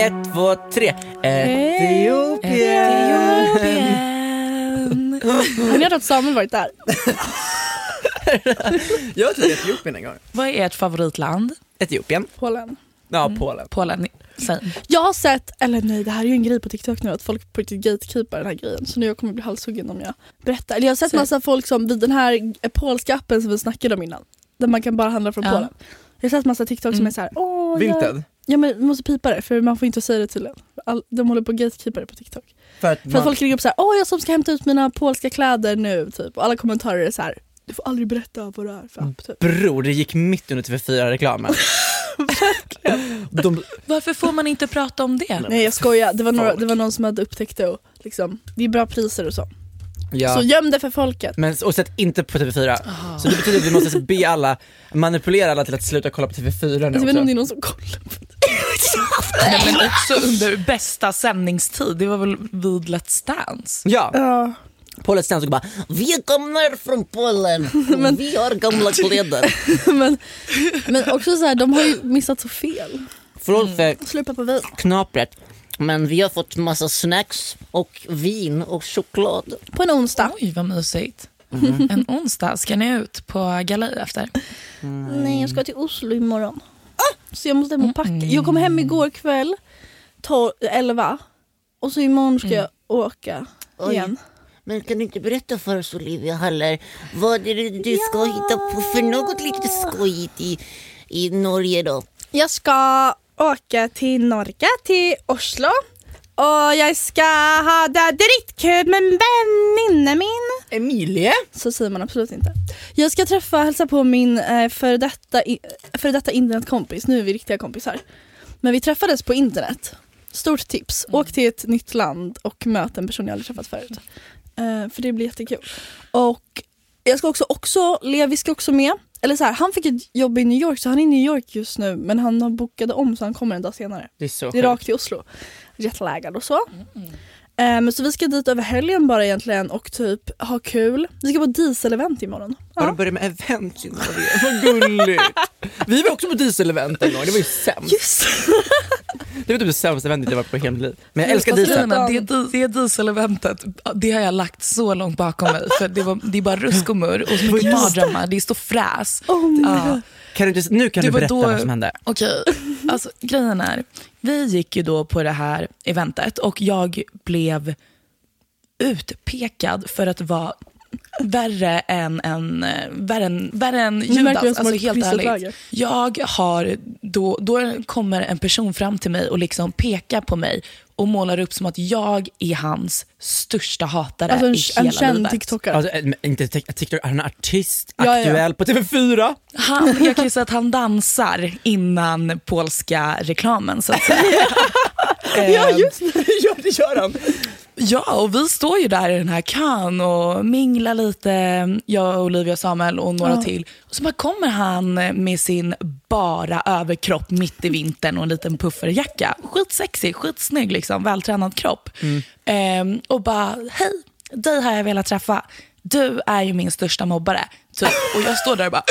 Ett, två, tre. Etiopien. Har ni hört att Samuel varit där? Jag har till Etiopien en gång. Vad är ert favoritland? Etiopien. Polen. Ja, Polen. Polen. Säg. Jag har sett, eller nej det här är ju en grej på TikTok nu att folk på riktigt gatekeepar den här grejen. Så nu jag kommer bli halshuggen om jag berättar. Eller jag har sett Säg. massa folk som vid den här polska appen som vi snackade om innan. Där man kan bara handla från Ja. Polen. Jag har sett massa TikTok som Mm. är så här, åh jag... Vinted. Ja men vi måste pipa det för man får inte säga det tydligen. All, de håller på att gatekeepa det på TikTok. För att För att man, folk ringer upp så här, åh jag som ska hämta ut mina polska kläder nu typ. Och alla kommentarer är så här, du får aldrig berätta vad det är för app typ. bror, det gick mitt under TV4-reklamen. De, Varför får man inte prata om det? Nej jag skojar, det var, några, det var någon som hade upptäckt det och liksom, det är bra priser och så. ja. Så göm det för folket. Men, och sätt inte på TV4. Så det betyder att vi måste be alla, manipulera alla till att sluta kolla på TV4 nu Alltså, jag vet inte om det är någon som kollar på. Nej, men också under bästa sändningstid, det var väl vid Let's Dance? Ja, Ja. på Let's Dance och bara Vi kommer från Polen, vi har gamla kläder. men, men också så här, de har ju missat så fel. Förlåt för Slupa på vin. knapret, men vi har fått massa snacks och vin och choklad. På en onsdag. Oj, vad mysigt. En onsdag, ska ni ut på galej efter? Nej jag ska till Oslo imorgon. Så jag måste hem och packa. Jag kom hem igår kväll, 12, 11. Och så imorgon ska jag åka Oj. igen. Men kan du inte berätta för oss Olivia Haller vad är det du ska hitta på för något lite skojigt i, i Norge då? Jag ska åka till Norge, till Oslo. Och jag ska ha det dritkul med en väninna min. Emilie? Så säger man absolut inte. Jag ska träffa och hälsa på min eh, före detta, i- före detta internetkompis. Nu är vi riktiga kompisar. Men vi träffades på internet. Stort tips. Åk till ett nytt land och möt en person jag aldrig träffat förut. Eh, för det blir jättekul. Och jag ska också, också Levi ska också med. Eller så här, han fick ett jobb i New York så han är i New York just nu men han har bokat om så han kommer en dag senare. Det är så Det är rakt till Oslo. Jetlaggad och så. Eh, men så vi ska dit över helgen bara egentligen och typ ha kul. Vi ska på dieselevent imorgon. Har Ja. de börjat med event i Norge? Vad gulligt! Vi var också på dieselevent en gång, det var ju sämst. Just Det var typ det sämsta eventet jag varit på i hela mitt liv. Men jag älskar diesel. är, det, det dieseleventet, det har jag lagt så långt bakom mig. För det, var, det är bara rusk och murr och så mycket mardrömmar, det är stå fräs. Oh my. God. Kan du nu kan Det du berätta då- vad som hände. Okej, alltså grejen är, vi gick ju då på det här eventet och jag blev utpekad för att vara värre än, en, eh, värre än, värre än Judas. Alltså helt ärligt. Jag har, då, då kommer en person fram till mig och liksom pekar på mig och målar upp som att jag är hans största hatare Alltså en, i en hela känd livet. TikTokare. Alltså, eh, inte tik- TikTok, han är artist, Ja, ja. aktuell på TV4. Han, jag kan ju säga att han dansar innan polska reklamen så att säga. Ja just det, ja, det gör han. Ja, och vi står ju där i den här kön och minglar lite, jag, Olivia, Samuel och några Ja. till. Och så bara kommer han med sin bara överkropp mitt i vintern och en liten pufferjacka. Skitsexig, skitsnygg, liksom, vältränad kropp. Ehm, och bara, hej, dig har jag velat träffa. Du är ju min största mobbare. Typ. Och jag står där och bara,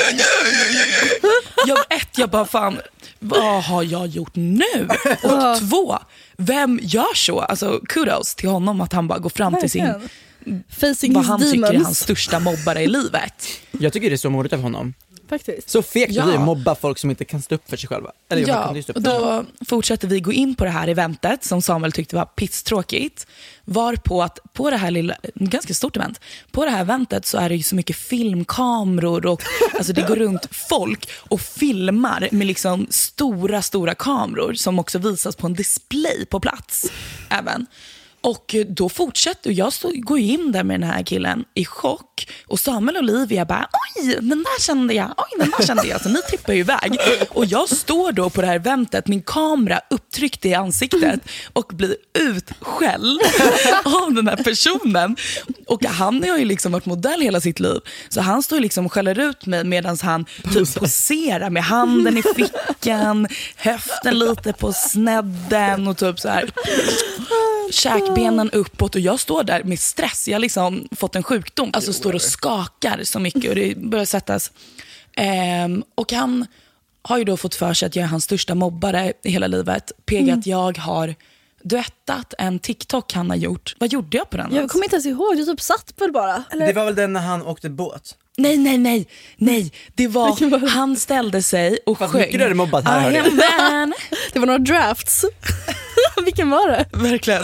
jag, ett, jag bara fan, vad har jag gjort nu? Och två, vem gör så? Alltså kudos till honom att han bara går fram till sin. Facing vad han tycker är demons. hans största mobbare i livet. Jag tycker det är så modigt av honom. Faktiskt. Så fegt Ja. att vi mobba folk som inte kan stå upp för sig själva. Eller Ja, och då fortsätter vi gå in på det här eventet som Samuel tyckte var pisstråkigt. Varpå att på det här lilla, ganska stort event, på det här eventet så är det ju så mycket filmkameror och alltså det går runt folk och filmar med liksom stora, stora kameror som också visas på en display på plats även. Och då fortsätter, och jag stod, går in där med den här killen i chock och Samuel och Olivia bara oj, den där kände jag, oj, den där kände jag. Så ni tippar ju iväg. Och jag står då på det här eventet, min kamera upptryckt i ansiktet och blir utskälld av den här personen. Och han har ju liksom varit modell hela sitt liv. Så han står ju liksom och skäller ut mig medan han typ poserar med handen i fickan, höften lite på snedden och typ så här käkbenen uppåt och jag står där med stress. Jag har liksom fått en sjukdom. Alltså står och skakar så mycket och det börjar sättas. Ehm, och han har ju då fått för sig att jag är hans största mobbare i hela livet. Pega att jag har duettat en TikTok han har gjort. Vad gjorde jag på den? Jag kommer inte ens ihåg, du typ satt väl bara? Eller? Det var väl den när han åkte båt? Nej, nej, nej, nej. Det var han ställde sig och Fast sjöng. mycket du hade mobbat här, I am man. Det var några drafts. Vilken var det? Verkligen.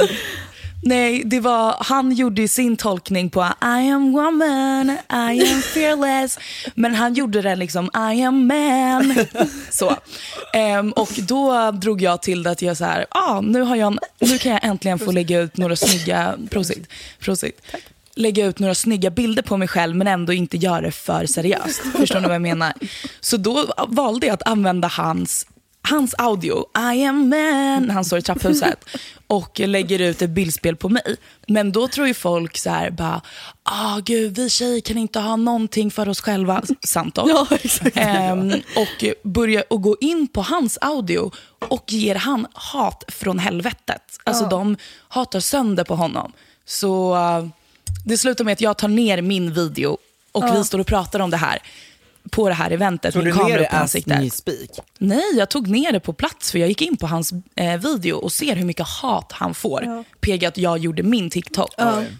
Nej, det var, han gjorde ju sin tolkning på I am woman, I am fearless. Men han gjorde den liksom I am man. Så. Ehm, och då drog jag till det att jag så här, ah, nu, har jag, en- nu kan jag äntligen få lägga ut några snygga, prosit, prosit. lägga ut några snygga bilder på mig själv men ändå inte göra det för seriöst. Förstår ni vad jag menar? Så då valde jag att använda hans hans audio, I am man, han står i trapphuset och lägger ut ett bildspel på mig. Men då tror ju folk så här bara, ah gud vi tjejer kan inte ha någonting för oss själva. Sant dock. Ja. Ehm, och börjar och gå in på hans audio och ger han hat från helvetet. Alltså de hatar sönder på honom. Så eh, det slutar med att jag tar ner min video och vi står och pratar om det här på det här eventet. Tog du ner det as ni speak? Nej, jag tog ner det på plats för jag gick in på hans eh, video och ser hur mycket hat han får. Pega att jag gjorde min TikTok.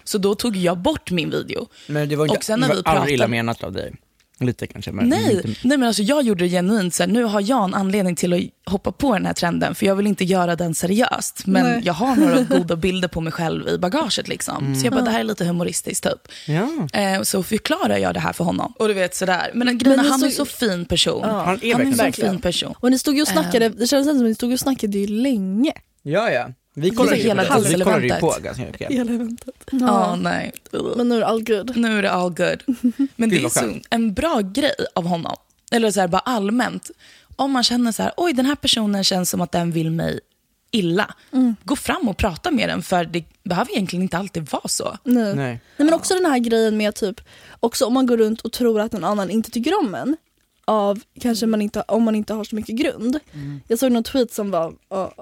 Så då tog jag bort min video. Men det var inte Och sen när det vi var aldrig illa pratade- menat av dig. Lite kanske men Nej, inte, nej men alltså jag gjorde det genuint. Så här, nu har jag en anledning till att hoppa på den här trenden. För jag vill inte göra den seriöst. Men Nej. jag har några goda bilder på mig själv i bagaget. Liksom. Så jag bara, det här är lite humoristiskt typ. Ja. Eh, så förklarar jag det här för honom. Och du vet sådär. Men grejen han är så fin person. Han är han är en så fin person. Och ni stod ju och snackade, det kändes som att ni stod och snackade ju länge. Ja ja. Vi ju på hela det. Vi kollade ju på ganska mycket. Hela eventet. Ja, nej. Men nu är det all good. Nu är det all good. Men det är så, en bra grej av honom. Eller så här, bara allmänt. Om man känner så här, oj den här personen känns som att den vill mig illa. Gå fram och prata med den för det behöver egentligen inte alltid vara så. Nej. Nej. Nej men också den här grejen med typ, också om man går runt och tror att någon annan inte tycker om en, av kanske man inte, om man inte har så mycket grund. Jag såg någon tweet som var,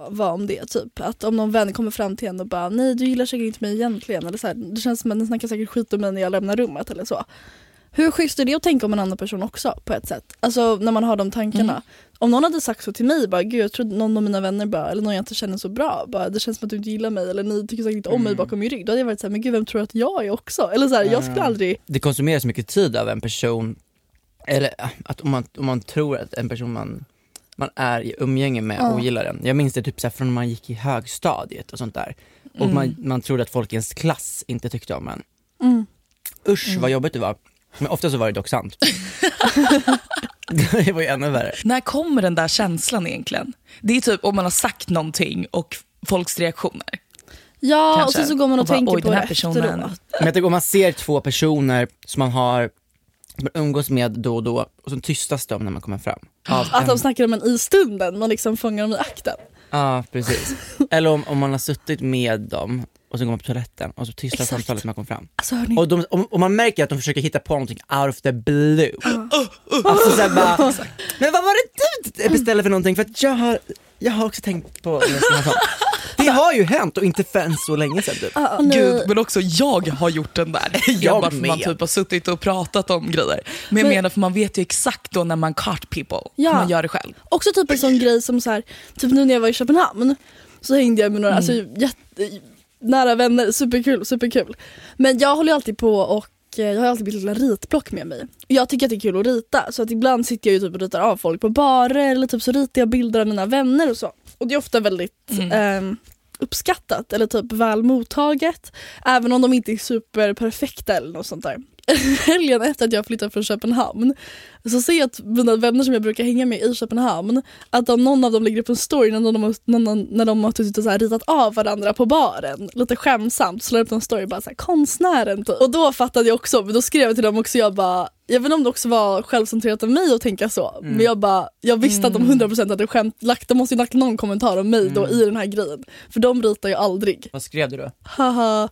var om det, typ att om någon vän kommer fram till en och bara nej du gillar säkert inte mig egentligen, eller så här, det känns som att den snackar säkert skit om mig när jag lämnar rummet eller så. Hur schysst är det att tänka om en annan person också på ett sätt? Alltså när man har de tankarna. Om någon hade sagt så till mig, bara gud jag tror någon av mina vänner bara, eller någon jag inte känner så bra, bara, det känns som att du inte gillar mig eller ni tycker säkert inte om mig bakom min rygg. Då hade jag varit såhär, men gud vem tror att jag är också? Eller så här, jag skulle aldrig, Det konsumeras mycket tid av en person, eller att om man, om man tror att en person man, man är i umgänge med Ja. ogillar den. Jag minns det typ så här från när man gick i högstadiet och sånt där. Och Mm. man, man trodde att folk i ens klass inte tyckte om en. Mm. usch vad jobbigt det var. Men ofta så var det dock sant. det var ju ännu värre. När kommer den där känslan egentligen? Det är typ om man har sagt någonting och folks reaktioner. Ja, Kanske. och sen så går man och, Och bara, tänker oj, på den det här personen- efteråt. Men jag tänker om man ser två personer som man har umgås med då och då och så tystas de när man kommer fram. Av Att en- de snackar om en i stunden, man liksom fångar dem i akten. Ja precis. Eller om, om man har suttit med dem och så går man på toaletten och så tystas samtalet när man kommer fram. Alltså hörni, Och, de, och, och man märker att de försöker hitta på någonting out of the blue. Alltså såhär bara, men vad var det du beställde för någonting? För att jag har, jag har också tänkt på sak. Det har ju hänt och inte för än så länge sedan typ. nej. Gud, men också jag har gjort den där. Jag bara för man med. typ har suttit och pratat om grejer. Men jag Men- menar för man vet ju exakt då när man cart people, Ja. man gör det själv. Också typ en sån grej som så här, typ nu när jag var i Köpenhamn så hängde jag med några alltså, jätte, nära vänner, superkul, superkul. Men jag håller ju alltid på och jag har alltid mitt lilla ritblock med mig. Jag tycker att det är kul att rita så att ibland sitter jag ju typ och ritar av folk på barer eller typ så ritar jag bilder av mina vänner och så. Och det är ofta väldigt ehm, uppskattat eller typ väl mottaget. Även om de inte är superperfekta eller något sånt där. Helgen efter att jag flyttade från Köpenhamn så ser jag att mina vänner som jag brukar hänga med i Köpenhamn att om någon av dem lägger upp en story när de har, när de, de har suttit och så här ritat av varandra på baren, lite skämsamt, slår upp en story bara så här, konstnären typ. Och då fattade jag också, men då skrev jag till dem också, jag bara, jag vet inte om det också var självcentrerat av mig att tänka så, men jag bara, jag visste att de 100% hade skämt, lagt, de måste ju lagt någon kommentar om mig då i den här grejen. För de ritar ju aldrig. Vad skrev du då? Haha,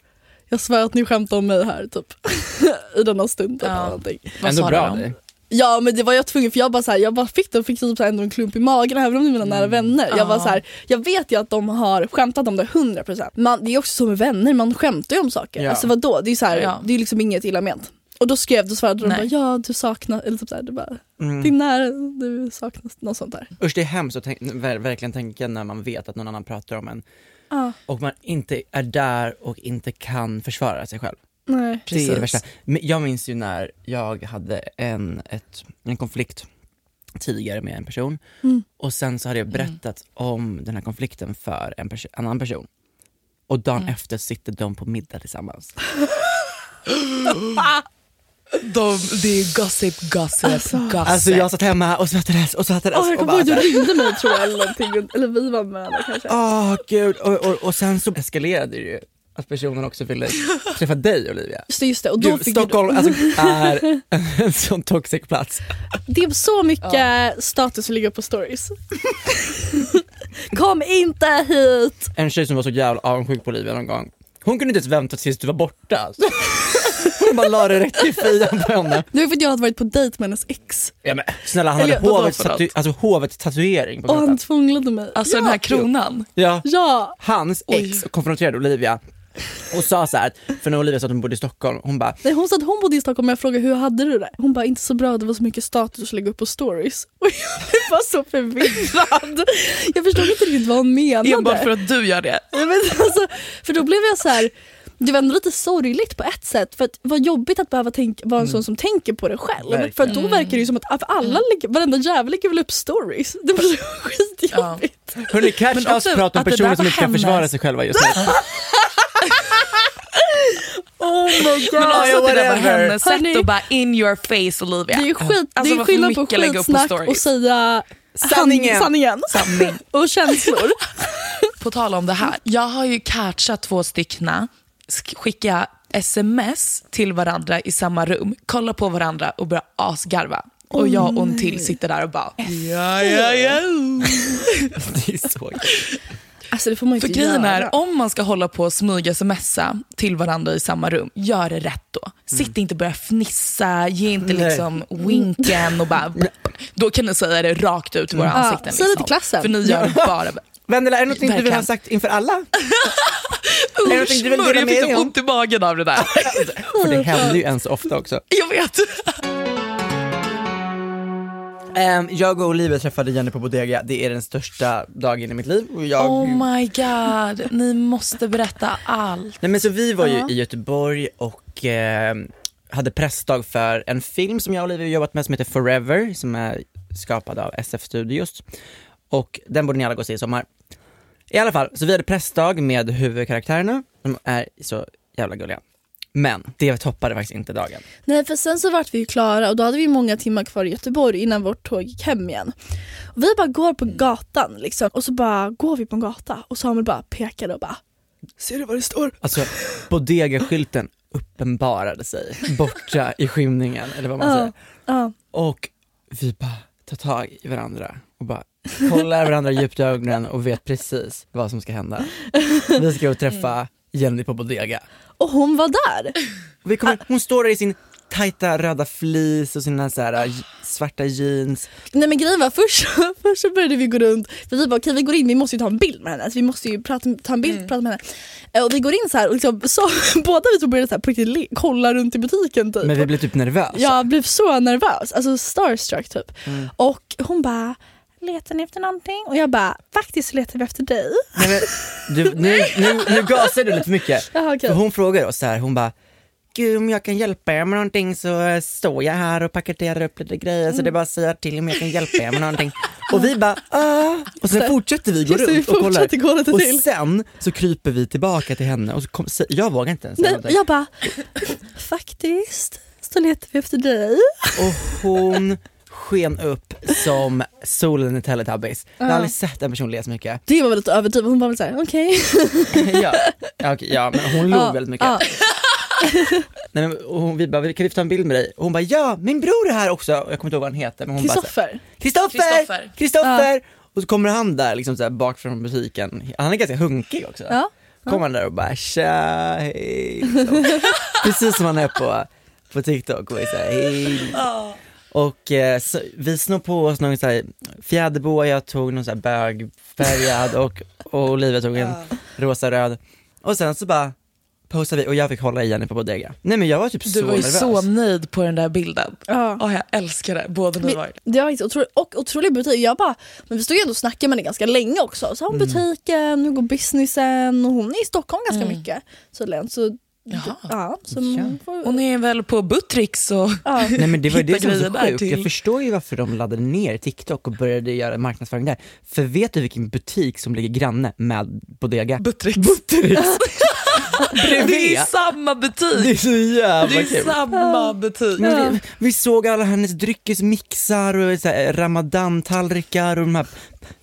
jag svär att ni skämtar om mig här typ. I denna stund. Typ, Ja. eller någonting. Vad Ändå bra du. Ja men det var jag tvungen för jag bara, så här, jag bara fick det fick typ så här ändå en klump i magen även om det är mina nära vänner. Jag, var Ja. så här, jag vet ju att de har skämtat om det 100%. Man, det är också så med vänner, man skämtar ju om saker. Ja. Alltså vadå, det är, så här, Ja. det är liksom inget illa ment. Och då skrev du svarade de bara ja du saknar, eller typ så här, det bara, Mm. din nära, du saknas, något sånt där. Usch det är hemskt att tänk, ver, verkligen tänka när man vet att någon annan pratar om en Ja, och man inte är där och inte kan försvara sig själv. nej. Det är Precis. det värsta. Men jag minns ju när jag hade en, ett, en konflikt tidigare med en person Mm. och sen så hade jag berättat om den här konflikten för en perso- annan person. Och dagen efter sitter de på middag tillsammans. De, det är gossip, gossip, gossip. Alltså jag satt hemma och svettades och svettades Åh, jag och kommer bara ihåg du såhär, ringde mig tror jag eller någonting, eller vi var med varandra kanske. åh gud. Och, och, och sen så eskalerade det ju att personen också ville träffa dig Olivia. Just det, just det. Och då Gud, fick Stockholm alltså, är en sån toxic plats. Det är så mycket status att ligga upp på stories. Kom inte hit! En tjej som var så jävla avundsjuk på Olivia någon gång. Hon kunde inte ens vänta tills du var borta. Hon bara la det rätt i fejan på henne. Det var för att jag hade varit på dejt med hennes ex Ja, men, snälla han hade hovets, tatu- alltså, hovets tatuering på och han tvånglade mig. Alltså den här kronan. Ja, Ja! hans ex konfronterade Olivia och sa så här, för när Olivia sa att hon bodde i Stockholm, hon bara Nej, hon sa att hon bodde i Stockholm och jag frågade hur hade du det? Hon bara inte så bra, det var så mycket status att lägga upp på stories. Och jag bara så förvirrad. Jag förstod inte riktigt vad hon menade. Enbart för att du gör det. Ja, men alltså, för då blev jag så här. Det var ändå lite sorgligt på ett sätt för att vad jobbigt att behöva tänka, vara en sån som tänker på det själv. Verkligen. För att då verkar det ju som att alla, lägger- varenda jävel lägger väl upp stories. Det så skitjobbigt. Hörni, catch Men us pratar om personer som inte kan hennes. försvara sig själva just nu. Oh my god. Men också ja, att det där var hennes sätt att bara in your face Olivia. Det är, skit, Alltså, det är skillnad på skitsnack stories? och säga Sanningen. sanningen. Sanning. och känslor. På tal om det här, jag har ju catchat två styckna, skicka sms till varandra i samma rum, kolla på varandra och börja asgarva. Och jag och en till sitter där och bara ja, ja, ja. Det är så. Alltså det får man ju För inte grejen göra. är, om man ska hålla på och smyga smsa till varandra i samma rum, gör det rätt då. Sitt inte och börja fnissa, ge inte Nej. liksom winken och bara... Då kan ni säga det rakt ut i våra Ja, ansikten. säg det till liksom. klassen. För ni gör bara... Vendela, är det något du vill Verkligen. ha sagt inför alla? är det något du jag fick så ont i magen av det där. För det händer ju ens ofta också. jag vet. Ehm, jag och Olivia träffade Jenny på Bodega, det är den största dagen i mitt liv. Jag... Oh my god, ni måste berätta allt. Nej men så vi var ju i Göteborg och ehm, hade pressdag för en film som jag och Olivia jobbat med som heter Forever, som är skapad av SF Studios. Och den borde ni alla gå och se i sommar. I alla fall, så vi hade pressdag med huvudkaraktärerna, som är så jävla gulliga. Men det toppade faktiskt inte dagen. Nej för sen så vart vi ju klara och då hade vi många timmar kvar i Göteborg innan vårt tåg gick hem igen. Och vi bara går på gatan liksom och så bara går vi på en gata och Samuel bara pekade och bara Ser du vad det står? Alltså bodega-skylten uppenbarade sig borta i skymningen eller vad man Ja, säger. ja. Och vi bara tar tag i varandra och bara kollar varandra djupt i ögonen och vet precis vad som ska hända. Vi ska gå och träffa Jenny på Bodega. Och hon var där. Vi kommer, hon står där i sin tajta röda flis och sina så här, äh, svarta jeans. Nej men grejen var först, först så började vi gå runt, för vi bara okej vi går in, vi måste ju ta en bild med henne, alltså, vi måste ju prata, ta en bild prata med henne. Eh, Och vi går in så här och liksom, så, båda vi började så här, på riktigt kolla runt i butiken typ. Men vi blir typ nervösa. Jag blev så nervös, alltså starstruck typ. Mm. Och hon bara Letar ni efter någonting? Och jag bara, faktiskt letar vi efter dig. Nej, men, du, nu, nu, nu gasar du lite för mycket. Jaha, okej. För hon frågar oss så här, hon bara Gud om jag kan hjälpa er med någonting så står jag här och paketerar upp lite grejer så det är bara att säga till om jag kan hjälpa er med någonting. Och vi bara ah. Och sen fortsätter vi gå det, vi runt och kollar. gå lite Och till. sen så kryper vi tillbaka till henne och så kom, jag vågar inte ens säga Nej, jag bara, faktiskt så letar vi efter dig. Och hon sken upp som solen i Teletubbies. Jag har aldrig sett en person le så mycket. Det var väl lite överdrivet, hon bara väl såhär okej. ja, ja, okej, ja, men hon log väldigt mycket. Nej, men, hon, vi bara, kan vi få ta en bild med dig? Och hon bara, ja, min bror är här också. Jag kommer inte ihåg vad han heter. Men hon Kristoffer. Kristoffer! Kristoffer. Kristoffer! Och så kommer han där liksom så här, bak från butiken. Han är ganska hunkig också. Ja. Kommer han där och bara tja, hej. Så. Precis som han är på, på TikTok och är så här, hej. Och eh, så, vi snor på oss någon så här fjäderboa, jag tog någon så här bögfärgad och, och Olivia tog en rosa-röd. Och sen så bara posade vi och jag fick hålla i Jenny på bodega. Nej men jag var typ Du så var ju nervös. så nöjd på den där bilden. Ja. Åh, jag älskar det, båda ni var Det var otroligt, och otrolig butik. Jag bara, men vi stod ju ändå och snackade med henne ganska länge också. Så har hon Mm. butiken, hur går businessen och hon är i Stockholm ganska Mm. mycket. Så, så, Jaha. ja, så Ja. får, Hon är väl på Buttricks och... ja. Nej men det var det som var så sjukt, jag till- förstår ju varför de laddade ner TikTok och började göra marknadsföring där. För vet du vilken butik som ligger granne med Bodega? Buttricks. Buttericks! Det Bredvid! är samma butik! Det är så Det jävla är kul. samma butik. Men vi, vi såg alla hennes dryckesmixar och så här, ramadantallrikar och de här,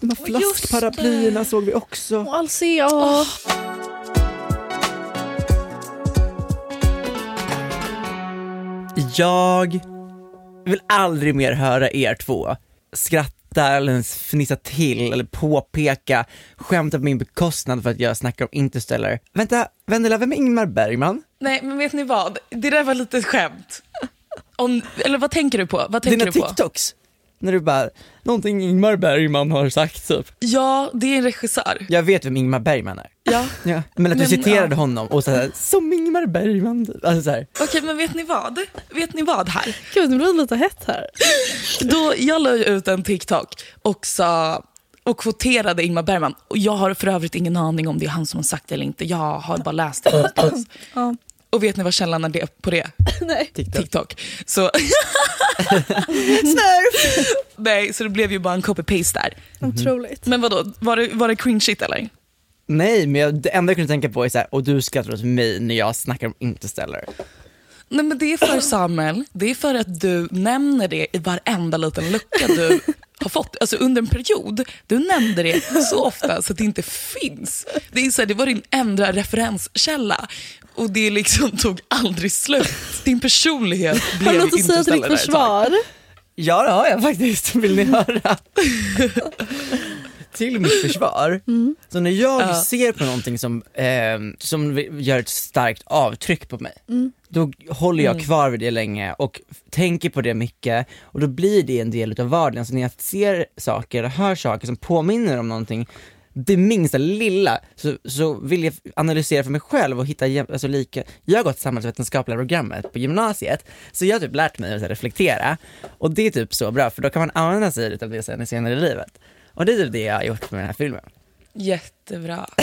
de här flaskparaplyerna såg vi också. Och Alcea. Jag vill aldrig mer höra er två skratta eller ens fnissa till eller påpeka, skämta på min bekostnad för att jag snackar om Interstellar. Vänta, Vendela, vem är Ingmar Bergman? Nej men vet ni vad, det där var lite skämt. Om, eller vad tänker du på? Vad tänker Dina du på? TikToks? När du bara, någonting Ingmar Bergman har sagt typ. Ja, det är en regissör. Jag vet vem Ingmar Bergman är. Ja. Ja, men att du Men, citerade ja. honom och såhär, som Ingmar Bergman. typ. Alltså så här. Okej men vet ni vad? Vet ni vad här? Gud, det blir lite hett här. Då, jag la ut en TikTok och, sa, och kvoterade Ingmar Bergman. Och jag har för övrigt ingen aning om det är han som har sagt det eller inte. Jag har bara läst det. Ja. Och vet ni vad källan är det, på det? Nej. TikTok. TikTok. Så, nej, så det blev ju bara en copy-paste där. Otroligt. Men vadå, var det, var det cringe-shit eller? Nej, men jag, det enda jag kunde tänka på är såhär, och du skrattar åt mig när jag snackar om Interstellar. Nej men det är för Samuel, det är för att du nämner det i varenda liten lucka du har fått. Alltså under en period, du nämnde det så ofta så att det inte finns. Det, är så här, det var din enda referenskälla och det liksom tog aldrig slut. Din personlighet Har blev du något att säga till ditt försvar? Ja det har jag faktiskt, vill ni höra? Till mitt försvar, så när jag Ja. ser på någonting som, eh, som gör ett starkt avtryck på mig, då håller jag kvar vid det länge och tänker på det mycket och då blir det en del av vardagen. Så när jag ser saker och hör saker som påminner om någonting, det minsta lilla, så, så vill jag analysera för mig själv och hitta alltså lika, jag har gått samhällsvetenskapliga programmet på gymnasiet, så jag har typ lärt mig att reflektera och det är typ så bra för då kan man använda sig av det sen senare i livet. Och det är typ det jag har gjort med den här filmen. Jättebra.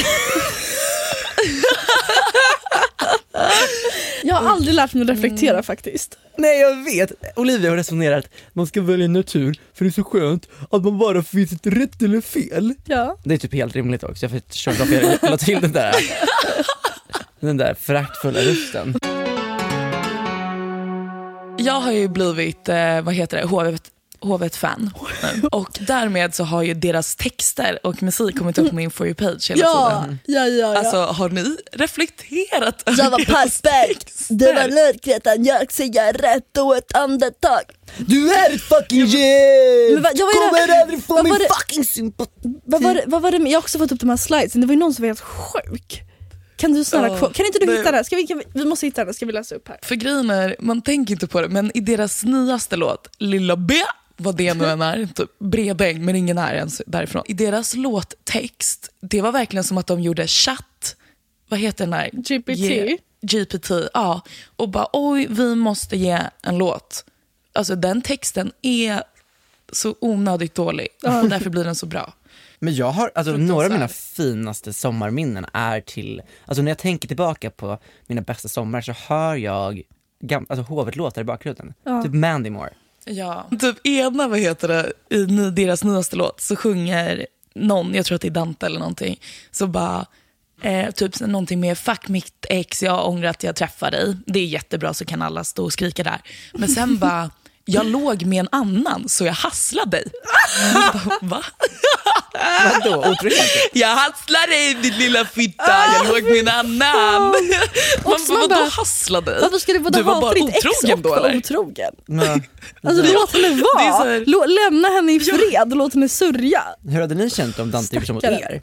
Jag har aldrig lärt mig att reflektera mm. faktiskt. Nej jag vet! Olivia har resonerat, man ska välja natur för det är så skönt att man bara finns ett rätt eller fel. Ja. Det är typ helt rimligt också, jag försökte att jag la till den där, den där föraktfulla rösten. Jag har ju blivit eh, vad heter det, HV, HV1-fan. Och därmed så har ju deras texter och musik kommit upp på min For you-page hela Ja, tiden. ja, ja. ja. Alltså har ni reflekterat jag var över perfekt, det var mörkret, jag säger rätt och ett andetag. Du är ett fucking geni! Kommer aldrig få min fucking sympati! Vad var, det, vad var det med, jag har också fått upp de här slidesen, det var ju någon som var helt sjuk. Kan du snälla, ko- kan inte du det- hitta den? Ska vi, kan vi, vi måste hitta den, ska vi läsa upp här? För grejen är, man tänker inte på det, men i deras nyaste låt, Lilla B, vad det nu än är, typ Bredäng, men ingen är ens därifrån. I deras låttext, det var verkligen som att de gjorde chatt, vad heter den här? GPT? Ge- GPT, ja. Och bara oj, vi måste ge en låt. Alltså den texten är så onödigt dålig och därför blir den så bra. Men jag har, alltså några av mina finaste sommarminnen är till, alltså när jag tänker tillbaka på mina bästa sommar så hör jag gam, alltså hovet-låtar i bakgrunden. Ja. Typ Mandy Moore. Ja. Typ ena, vad heter det, i deras nyaste låt så sjunger någon, jag tror att det är Dante eller någonting, så bara eh, typ någonting med fuck mitt ex, jag ångrar att jag träffade dig. Det är jättebra så kan alla stå och skrika där. Men sen bara, jag låg med en annan så jag hasslade dig. Bara, Va? Vadå, otrohet? Jag hasslar dig din lilla fitta, jag låg med en annan. Man bara, man vadå bara, hassla dig? Varför ska du både du var bara ditt ex otrogen och då vara eller? otrogen? Men, Alltså Ja. låt henne vara, här- Lå- lämna henne i fred och låt henne sörja. hur hade ni känt om Dante gjorde så mot er?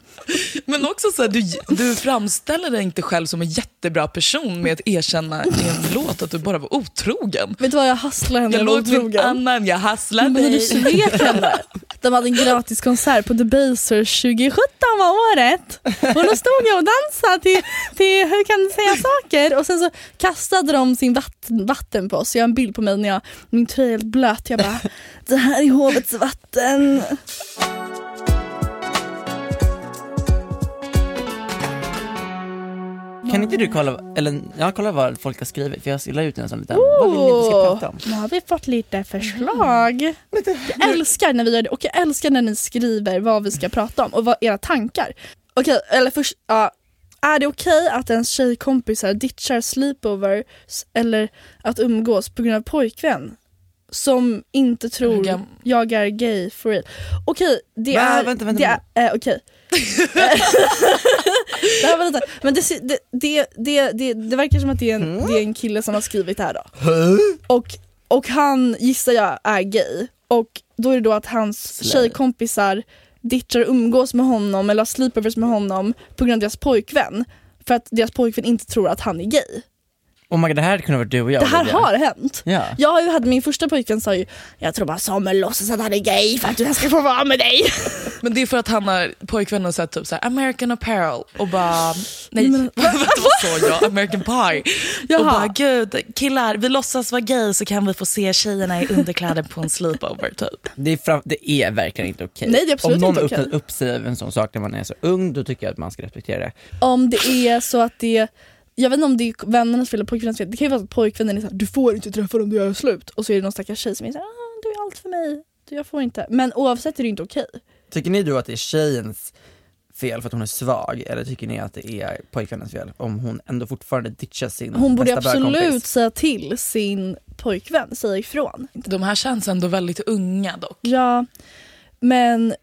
Men också så här, du, du framställer dig inte själv som en jättebra person med att erkänna i en låt att du bara var otrogen. Vet du vad, jag hasslade henne, Jag låg med en annan, jag hasslade Men när du dig. svek henne. De hade en gratis konsert på Debaser 2017 var året. Och då stod jag och dansade till, till Hur kan du säga saker? Och sen så kastade de sin vatten, vatten på oss. Jag har en bild på mig när jag, min tröja är helt blöt. Jag bara, det här är hovets vatten. Kan inte du kolla, eller ja, kolla vad folk har skrivit för jag la ut en sån liten, vad vill ni vi ska prata om? Nu har vi fått lite förslag. Jag älskar när vi gör det och jag älskar när ni skriver vad vi ska prata om och vad era tankar. Okej, eller först, ja. Är det okej att ens tjejkompisar ditchar sleepovers eller att umgås på grund av pojkvän? Som inte tror jag är gay for real. Okej, det Va? är... Vänta, vänta, det är eh, okej. Det var lite, men det, det, det, det, det, verkar som att det är, en, det är en kille som har skrivit det här då. Och, och han gissar jag är gay. Och då är det då att hans Slay. tjejkompisar ditchar umgås med honom eller har sleepovers med honom på grund av deras pojkvän. För att deras pojkvän inte tror att han är gay. Oh my God, det här kunde varit du och jag Det här Olivia. har hänt. Ja. Jag har ju hade min första pojkvän sa ju Jag tror bara Samuel låtsas att han är gay för att jag ska få vara med dig. Men det är för att han har pojkvännen och sett typ så här, American Apparel och bara, nej Men- vad sa jag? American Pie. Och Jaha. bara gud killar vi låtsas vara gay så kan vi få se tjejerna i underkläder på en sleepover typ. Det är, fram, det är verkligen inte okej. Nej, det är absolut Om någon inte öppnar upp sig över en sån sak när man är så ung, då tycker jag att man ska respektera det. Om det är så att det jag vet inte om det är vännernas fel eller pojkvännens fel. Det kan ju vara att pojkvännen är såhär, du får inte träffa dem, du gör slut. Och så är det någon stackars tjej som är såhär, ah, du är allt för mig, du, jag får inte. Men oavsett är det inte okej. Tycker ni då att det är tjejens fel för att hon är svag, eller tycker ni att det är pojkvännens fel om hon ändå fortfarande ditchar sin Hon borde bästa absolut bögkompis? säga till sin pojkvän, säga ifrån. De här känns ändå väldigt unga dock. Ja, men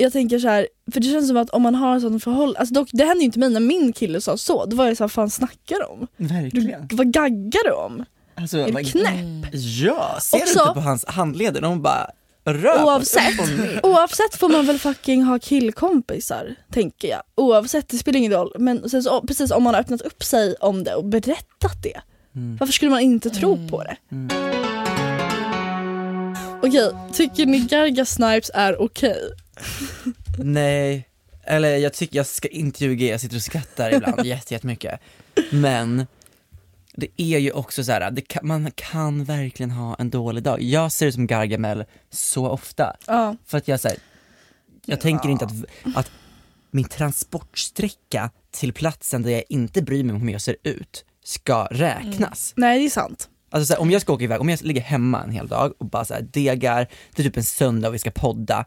jag tänker så här, för det känns som att om man har en sån förhållande, alltså dock, det hände ju inte mig när min kille sa så, då var jag så här, vad fan snackar du om? Du, Verkligen. vad gaggar du om? Alltså, Är du knäpp? Ja, ser du Också- inte på hans handleder? De bara rör Oavsett, oavsett får man väl fucking ha killkompisar, tänker jag. Oavsett, det spelar ingen roll. Men sen så, precis om man har öppnat upp sig om det och berättat det, varför skulle man inte tro på det? Okej, tycker ni Garga Snipes är okej? Nej, eller jag tycker, jag ska inte ljuga, jag sitter och skrattar ibland jätte- jättemycket. Men det är ju också så här, kan, man kan verkligen ha en dålig dag. Jag ser det som Gargamel så ofta. Ja. För att jag säger, jag tänker inte att, att min transportsträcka till platsen där jag inte bryr mig om hur jag ser ut ska räknas. Nej det är sant. Alltså så här, om jag ska åka iväg, om jag ligger hemma en hel dag och bara så här, degar, det är typ en söndag och vi ska podda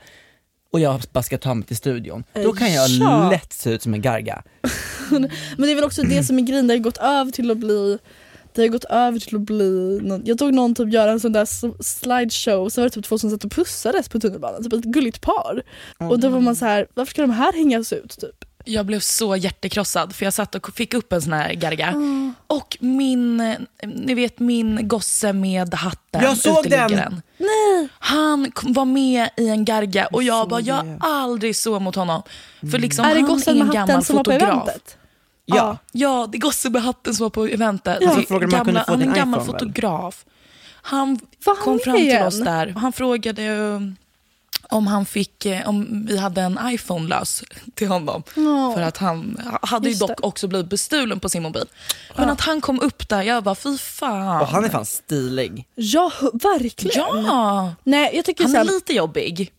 och jag bara ska ta mig till studion, då kan jag Ja. lätt se ut som en garga. Men det är väl också det som är grejen, det har gått över till att bli Det har gått över till att bli, någon, jag såg någon typ göra en sån där slideshow, så var det typ två som satt och pussades på tunnelbanan, typ ett gulligt par. Och då var man så här, varför ska de här hängas ut typ? Jag blev så hjärtekrossad för jag satt och fick upp en sån här garga. Och min, ni vet min gosse med hatten, Jag såg den! uteliggaren. Han var med i en garga och jag bara, jag har aldrig så mot honom. För liksom, är det gossen med en hatten som var på eventet? Ja. Ja, det är gosse med hatten som var på eventet. Ja. Det är Så frågade om man kunde få han är en gammal iPhone, fotograf. Han han kom fram till igen? oss där. Han frågade om, han fick, eh, om vi hade en iPhone lös till honom. Ja. För att han hade ju dock också blivit bestulen på sin mobil. Men att han kom upp där, jag bara fy fan. Och han är fan stilig. Ja, verkligen. Ja, Nej, jag tycker han så är lite jobbig.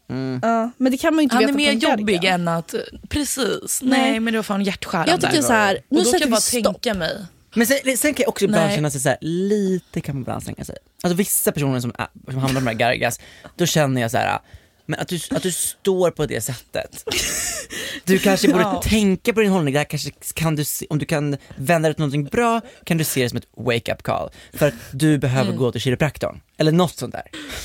ja, men det kan man ju inte Han veta är mer jobbig än att, precis. Nej. Nej, men det var fan hjärtskärande. Jag tycker så här, nu och då kan jag bara stopp. tänka mig. Men sen, sen kan jag också ibland känna sig så här, lite kan man ibland anstränga sig. Alltså vissa personer som, är, som hamnar med gargas, då känner jag så här. Men att du, att du står på det sättet. Du kanske borde Ja. tänka på din hållning, där kanske kan du se, om du kan vända det till någonting bra, kan du se det som ett wake-up call. För att du behöver Mm. gå till kiropraktorn. Eller något sånt där.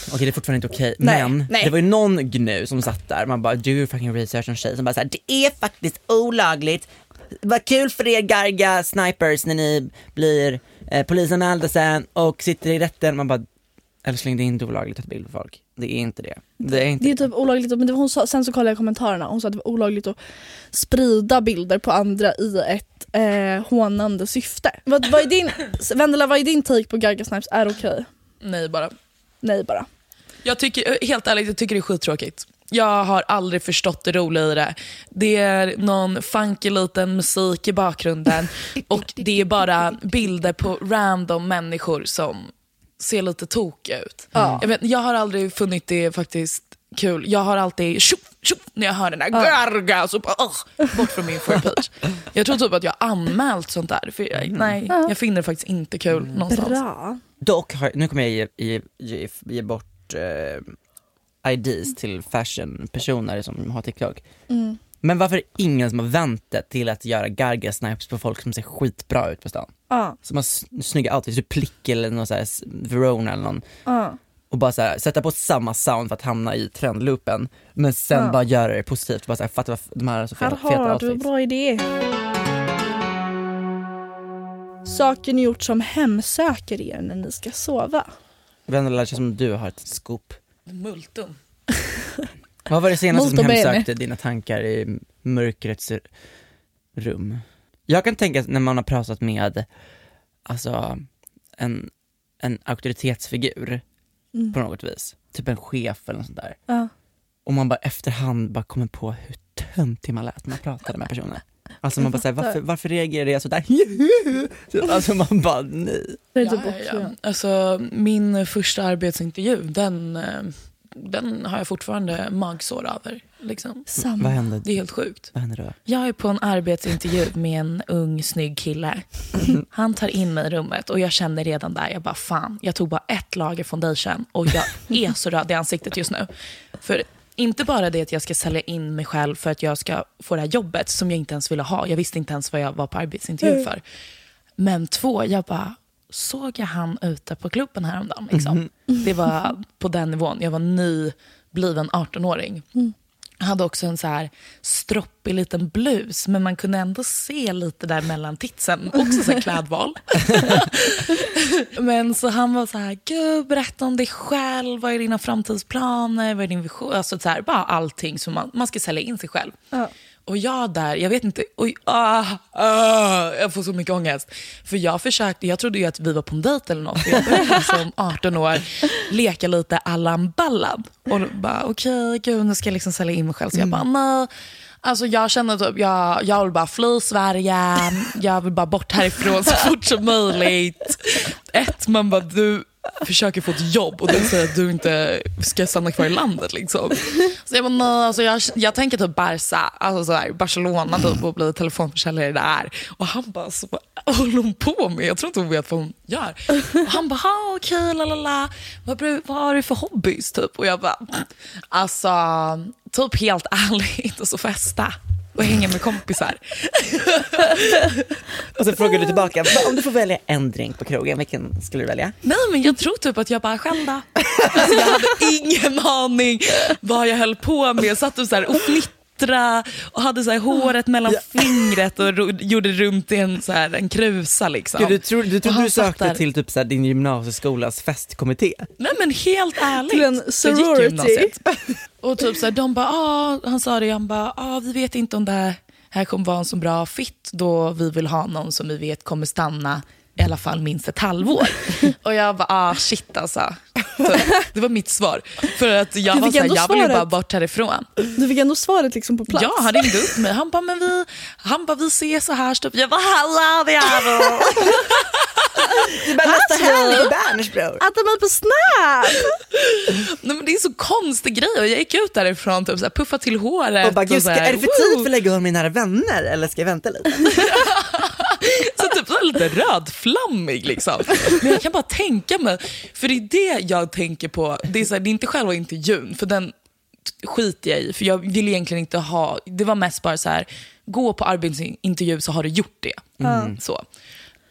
Okej det är fortfarande inte okej, Nej, men nej. det var ju någon gnu som satt där, man bara do your fucking research, en tjej som bara såhär, det är faktiskt olagligt vad kul för er garga snipers när ni blir eh, polisanmälda sen och sitter i rätten. Man bara, älskling det är inte olagligt att ta bild på folk. Det är inte det. Det är inte Det är typ olagligt, men det var hon sa, sen så kollade jag kommentarerna hon sa att det var olagligt att sprida bilder på andra i ett eh, hånande syfte. Vad, vad är din, Vendela, vad är din take på Garga Snipes är okej? Nej bara. Nej bara. Jag tycker, helt ärligt, jag tycker det är skittråkigt. Jag har aldrig förstått det roliga i det. Det är någon funky liten musik i bakgrunden och det är bara bilder på random människor som ser lite tokiga ut. Jag, vet, jag har aldrig funnit det faktiskt kul. Jag har alltid tjoff, tjoff, när jag hör den där garga, så bara, ugh, bort från min for page. Jag tror typ att jag har anmält sånt där. För jag, nej, jag finner det faktiskt inte kul någonstans. Bra. Dock, har, nu kommer jag ge, ge, ge, ge bort eh, IDs till fashionpersoner som har TikTok. Men varför är det ingen som har vänt det till att göra garga snipes på folk som ser skitbra ut på stan? Ja. Som har snygga outfits, typ Plick eller någon sån här Verona eller någon. Ja. Och bara så här, sätta på samma sound för att hamna i trendloopen. Men sen Ja. bara göra det positivt, bara så här, fatta vad de här så feta, feta har du en bra idé. Saker ni gjort som hemsöker er när ni ska sova. Vendela, det känns som du har ett scoop. Multum. Vad var det senaste som hemsökte dina tankar i mörkrets rum? Jag kan tänka när man har pratat med, alltså, en, en auktoritetsfigur Mm. på något vis. Typ en chef eller något sånt där. Ja. Och man bara efterhand bara kommer på hur töntig man lät när man pratade med personen. Alltså man bara säger varför, varför reagerade jag sådär? Alltså man bara nej. Ja, typ ja, också. ja. Alltså, min första arbetsintervju, den, eh, den har jag fortfarande magsår över. Liksom. Samma. Vad hände? Det är helt sjukt. Vad hände då? Jag är på en arbetsintervju med en ung snygg kille. Han tar in mig i rummet och jag känner redan där, jag bara fan, jag tog bara ett lager foundation och jag är så röd i ansiktet just nu. För inte bara det att jag ska sälja in mig själv för att jag ska få det här jobbet som jag inte ens ville ha. Jag visste inte ens vad jag var på arbetsintervju för. Men två, jag bara, såg jag han ute på klubben häromdagen? Liksom? Det var på den nivån. Jag var nybliven 18-åring. Jag hade också en så här stroppig liten blus, men man kunde ändå se lite där mellan titsen. Också så klädval. men så han var så här, gud berätta om dig själv, vad är dina framtidsplaner, vad är din vision? Alltså så här, bara allting som man, man ska sälja in sig själv. Och jag där, jag vet inte, oj, ah, ah, jag får så mycket ångest. För jag försökte, jag trodde ju att vi var på en dejt eller något. Jag började som 18 år leka lite Allan Ballad. Och bara, okej, gud nu ska jag liksom sälja in mig själv. Så jag bara, nej. Alltså jag känner typ, jag, jag vill bara fly Sverige, jag vill bara bort härifrån så fort som möjligt. Ett, man bara, du försöker få ett jobb och du säger att du inte ska stanna kvar i landet. Liksom. Så jag bara, nej, alltså jag, jag tänker typ Barca, alltså så här, Barcelona typ, och bli telefonförsäljare där. Och han bara, så, vad håller hon på med? Jag tror inte hon vet vad hon gör. Och han bara, okej, la la la. Vad, vad har du för hobbys? Typ? Och jag bara, alltså, typ helt ärligt, och så festa och hänga med kompisar. Och så frågar du tillbaka, "Va, om du får välja en drink på krogen, vilken skulle du välja? Nej men jag tror typ att jag bara själv då. Alltså, jag hade ingen aning vad jag höll på med. Jag satt och, så här, och fnittra och hade så här, håret mellan fingret och ro- gjorde runt i en, så här, en krusa. Liksom. Gud, du tror, du, han du sökte fattar. till typ så här, din gymnasieskolas festkommitté? Nej men helt ärligt. Till en Jag gick sorority. gymnasiet. Och typ så här, de bara, ah, han sa det, han bara, ah, vi vet inte om det här, här kommer vara en så bra fit då vi vill ha någon som vi vet kommer stanna i alla fall minst ett halvår. Och jag bara, ah shit alltså. Så, det var mitt svar. För att jag var fick så här, ändå jag vill ju bara bort härifrån. Du fick ändå svaret liksom på plats. Ja, han ringde upp mig. Han bara, men vi, han bara, vi ses så här. Stup. Jag bara, hallå då. Du bara nästa helg på Berners bror. Att mig på Snap! Nej, men det är en så konstig grej. Och jag gick ut därifrån, typ, så här, puffade till håret. Och bara, gud, ska, så här, är det för "Woo!" tid för att lägga honom med nära vänner eller ska jag vänta lite? Så typ så lite rödflammig liksom. Men jag kan bara tänka mig, för det är det jag tänker på. Det är, så här, det är inte själva intervjun, för den skiter jag i. För jag vill egentligen inte ha, det var mest bara så här, gå på arbetsintervju så har du gjort det. Så.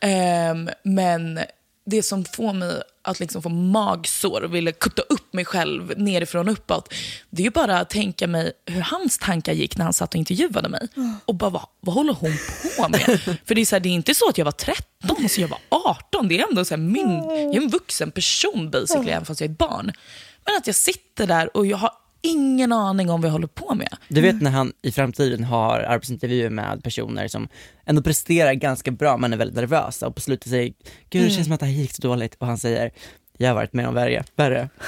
Ehm, men det som får mig att liksom få magsår och vilja kutta upp mig själv nerifrån och uppåt, det är ju bara att tänka mig hur hans tankar gick när han satt och intervjuade mig. Och bara, vad, vad håller hon på med? För det är, så här, det är inte så att jag var 13, så jag var 18. Det är ändå så här, min, jag är en vuxen person basically, även fast jag är ett barn. Men att jag sitter där och jag har ingen aning om vad jag håller på med. Du vet när han i framtiden har arbetsintervjuer med personer som ändå presterar ganska bra men är väldigt nervösa och på slutet säger gud det känns som att det här gick så dåligt och han säger jag har varit med om värre. värre.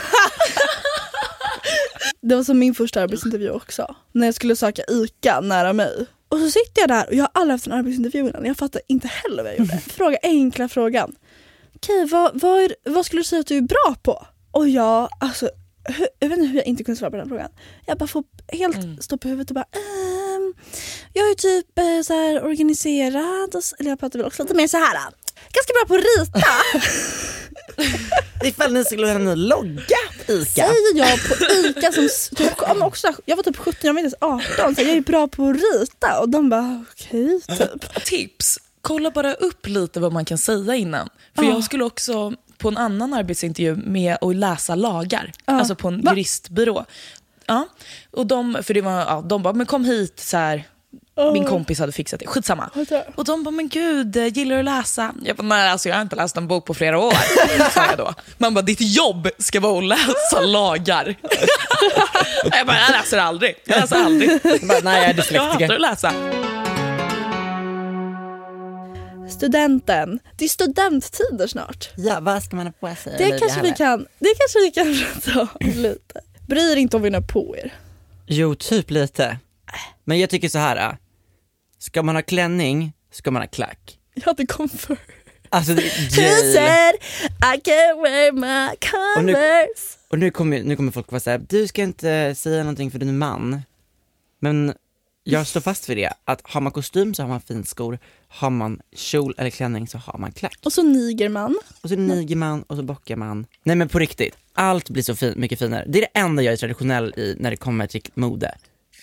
Det var som min första arbetsintervju också. När jag skulle söka ICA nära mig. Och så sitter jag där och jag har aldrig haft en arbetsintervju innan. Jag fattar inte heller vad jag gjorde. Fråga enkla frågan. Okej, vad, vad, är, vad skulle du säga att du är bra på? Och jag, alltså, jag vet inte hur jag inte kunde svara på den frågan. Jag bara får helt stå på huvudet och bara ehm, Jag är typ eh, så här organiserad, och, eller jag pratar väl också lite mer så här. Ganska bra på att rita. Ifall ni skulle ha en ny logga ICA. säger jag på ICA som typ, också, jag var typ 17, jag var inte ens 18 så jag är bra på att rita och de bara okej typ. Tips, kolla bara upp lite vad man kan säga innan. För jag skulle också på en annan arbetsintervju med att läsa lagar, alltså på en Va? juristbyrå. Ja. Och de, för det var, ja, de bara, men kom hit så här. Min kompis hade fixat det, skitsamma. Och de bara, men gud, eh, gillar du att läsa? Jag bara, nej alltså jag har inte läst en bok på flera år. sa jag då. Man bara, ditt jobb ska vara att läsa lagar. jag bara, jag läser aldrig. Jag läser aldrig. Bara, nej jag är Jag hatar dyslektiker. att läsa. Studenten, det är studenttider snart. Ja, vad ska man ha på sig? Det kanske, vi kan, det kanske vi kan prata om lite. Bry er inte om vi har på er. Jo, typ lite. Men jag tycker så här. äh, Ska man ha klänning, ska man ha klack. Jag hade Converse. Alltså, det Who said I can wear my Och nu- Converse? Och nu kommer, nu kommer folk vara såhär, du ska inte säga någonting för du är man. Men jag står fast vid det, att har man kostym så har man finskor, har man kjol eller klänning så har man klack. Och så nigerman. Och så niger man och så bockar man. Nej men på riktigt, allt blir så fin, mycket finare. Det är det enda jag är traditionell i när det kommer till mode.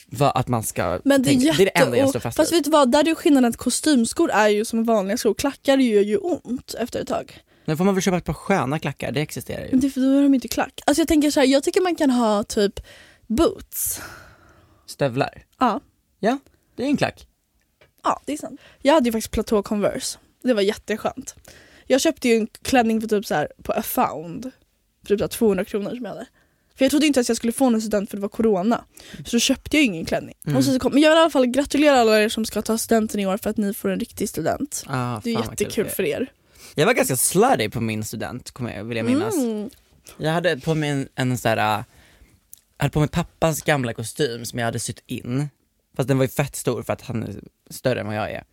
Vad, att man ska Men det är, jätte... det är det enda jag står fast Fast vid. vet du vad, där är ju skillnaden att kostymskor är ju som vanliga skor. Klackar gör ju ont efter ett tag. Nu får man väl köpa ett par sköna klackar, det existerar ju. Men det för då är de inte klack. Alltså jag tänker så här, jag tycker man kan ha typ boots. Stövlar. Ja, Ja, det är en klack. ja det är sant. Jag hade ju faktiskt platå Converse. Det var jätteskönt. Jag köpte ju en klänning för typ så här på A found. För typ så här 200 kronor som jag hade. För jag trodde inte att jag skulle få en student för det var corona. Så då köpte jag ingen klänning. Och så kom, men jag vill i alla fall gratulera alla er som ska ta studenten i år för att ni får en riktig student. Ah, Det är jättekul kul för er. Jag var ganska slutty på min student, kommer jag, vill jag minnas. Mm. Jag hade på mig en, en sån här, jag hade på mig pappas gamla kostym som jag hade sytt in. Fast den var ju fett stor för att han är större än vad jag är.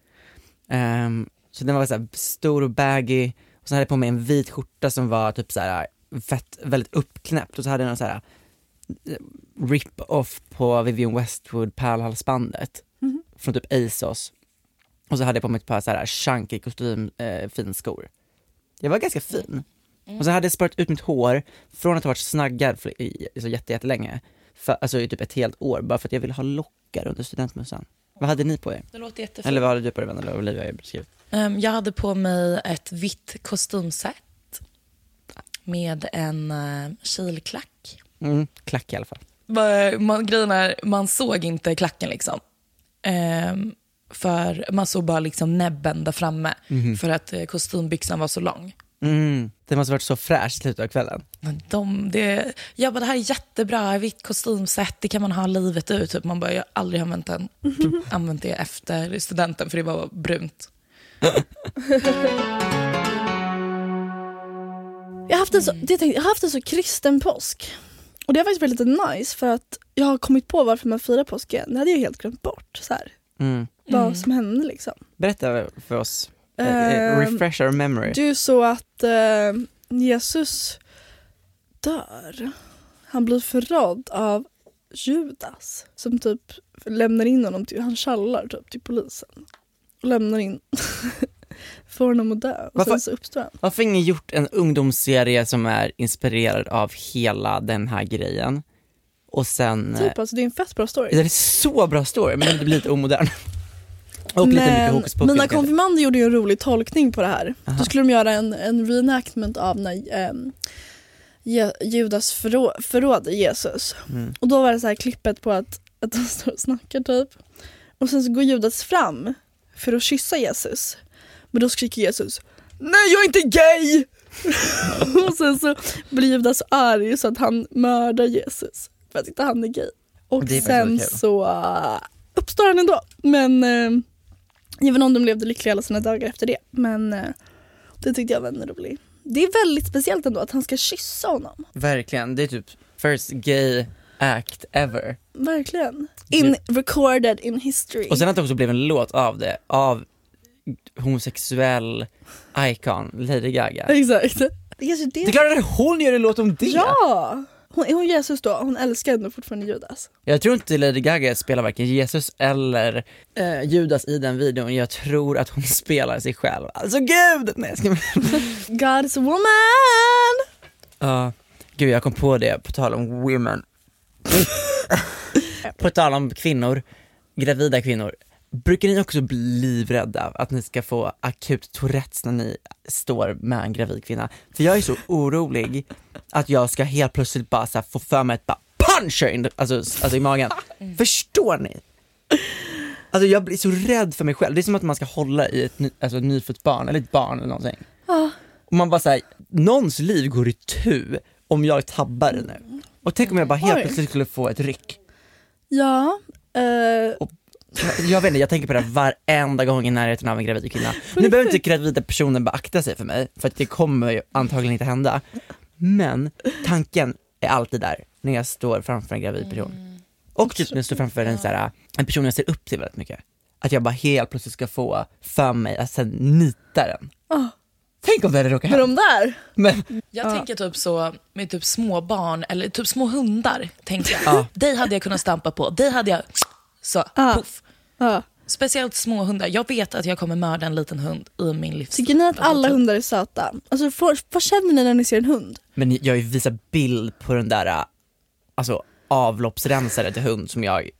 Ehm, så den var så stor och baggy, och så hade jag på mig en vit skjorta som var typ så här fett, väldigt uppknäppt och så hade jag någon så här äh, rip-off på Vivienne Westwood pärlhalsbandet från typ ASOS. Och så hade jag på mig ett par så här chunky kostym, eh, finskor. Jag var ganska fin. Och så hade jag sparat ut mitt hår från att ha varit snaggad för, i, så jätte, jättelänge, för, alltså i typ ett helt år, bara för att jag ville ha lockar under studentmössan. Vad hade ni på er? Det låter jättefint. Eller vad hade du på dig vän? Eller Olivia beskrivit. Ehm, jag hade på mig ett vitt kostymset med en uh, kilklack. Mm, klack i alla fall. Man, grejen är, man såg inte klacken liksom. Ehm, för man såg bara liksom näbben där framme för att eh, kostymbyxan var så lång. Mm, det måste varit så fräscht i slutet av kvällen. Men de, det, jag bara, det här är jättebra, vitt kostymset, det kan man ha livet ut. Typ. Man bara, jag har aldrig använt, den, använt det efter studenten för det var brunt. Jag har haft en så, det tänkte, jag har haft en så kristen påsk. Och det har faktiskt varit lite nice för att jag har kommit på varför man firar påsken. Det hade jag helt glömt bort. Så här, Mm. Vad som hände liksom. Berätta för oss. Ehm, refresh our memory. Det är ju så att eh, Jesus dör. Han blir förrådd av Judas som typ lämnar in honom till, han tjallar typ till polisen. Och lämnar in, får honom att dö. Och Varför- sen så uppstår han. Varför har ingen gjort en ungdomsserie som är inspirerad av hela den här grejen? Och sen... Typ, alltså, det är en fett bra story. Det är så bra story, men det blir lite omodern. Och lite mycket Men hokus pokus mina konfirmander gjorde ju en rolig tolkning på det här. Aha. Då skulle de göra en, en reenactment av när ehm, Je- Judas förrå, förråder Jesus. Mm. Och då var det så här klippet på att, att de står och snackar typ. Och sen så går Judas fram för att kyssa Jesus. Men då skriker Jesus Nej jag är inte gay! och sen så blir Judas arg så att han mördar Jesus för att inte han är gay. Och är sen så uh, uppstår han ändå. Men uh, även om de levde lyckliga alla sina dagar efter det. Men eh, det tyckte jag var en rolig. Det är väldigt speciellt ändå att han ska kyssa honom. Verkligen, det är typ first gay act ever. Verkligen. In, recorded in history. Och sen att det också blev en låt av det, av homosexuell icon Lady Gaga. Exakt. Det kanske Det är klart att hon gör en låt om det! Ja! Hon, är hon Jesus då? Hon älskar ändå fortfarande Judas. Jag tror inte Lady Gaga spelar varken Jesus eller eh, Judas i den videon, jag tror att hon spelar sig själv. Alltså gud! Nej, jag ska... God's woman! Ja, gud jag kom på det, på tal om women. på tal om kvinnor, gravida kvinnor. Brukar ni också bli livrädda att ni ska få akut tourettes när ni står med en gravid kvinna? För jag är så orolig att jag ska helt plötsligt bara så få för mig ett bara punch her in alltså, alltså i magen. Förstår ni? Alltså jag blir så rädd för mig själv, det är som att man ska hålla i ett, ny, alltså, ett nyfött barn, eller ett barn eller någonting. Och man bara säger, någons liv går i tu om jag tabbar nu. Och tänk om jag bara helt plötsligt skulle få ett ryck. Ja. eh, Jag vet inte, jag tänker på det varenda gång i närheten av en gravid kvinna. Nu behöver inte gravida personer beakta sig för mig, för att det kommer ju antagligen inte hända. Men tanken är alltid där, när jag står framför en gravid person. Och typ när jag står framför en, så här, en person jag ser upp till väldigt mycket. Att jag bara helt plötsligt ska få för mig att sen nita den. Ah. Tänk om det hade råkat med hända. de där. Men, Jag tänker typ så med typ små barn eller typ små hundar. Tänker jag. Ja. Dig hade jag kunnat stampa på, dig hade jag så, Ah. puff. Ja. Speciellt små hundar. Jag vet att jag kommer mörda en liten hund i min livstid. Tycker ni att Alltså, alla typ- hundar är söta? Alltså, får, vad känner ni när ni ser en hund? men jag visat bild på den där alltså, avloppsrensare till hund som jag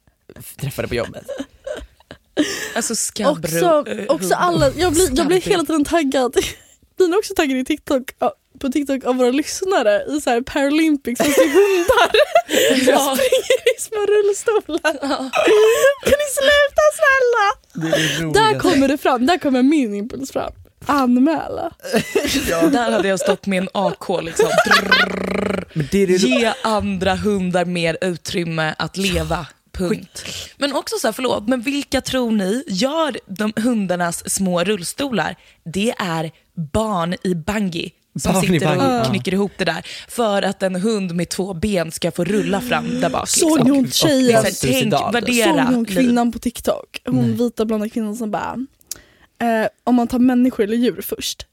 träffade på jobbet. Alltså skabbro. Också, eh, också alla, jag blir, jag blir hela tiden taggad. Ni är också taggade i TikTok, ja, på TikTok av våra lyssnare i så här Paralympics fast det är hundar som Ja. springer i små rullstolar. Kan ni sluta snälla? Där kommer det fram, där kommer min impuls fram. Anmäla. Där hade jag stått med en AK liksom. Men det är det Ge andra hundar mer utrymme att leva. Punkt. Men också så här, förlåt, men vilka tror ni gör de hundarnas små rullstolar? Det är barn i bangi som sitter och knycker ihop det där för att en hund med två ben ska få rulla fram där bak. Såg liksom. ni hon och tjejen? liksom- Tänk, Suicidal. värdera Såg hon kvinnan på TikTok? Hon vita blonda kvinnan som bara eh, om man tar människor eller djur först.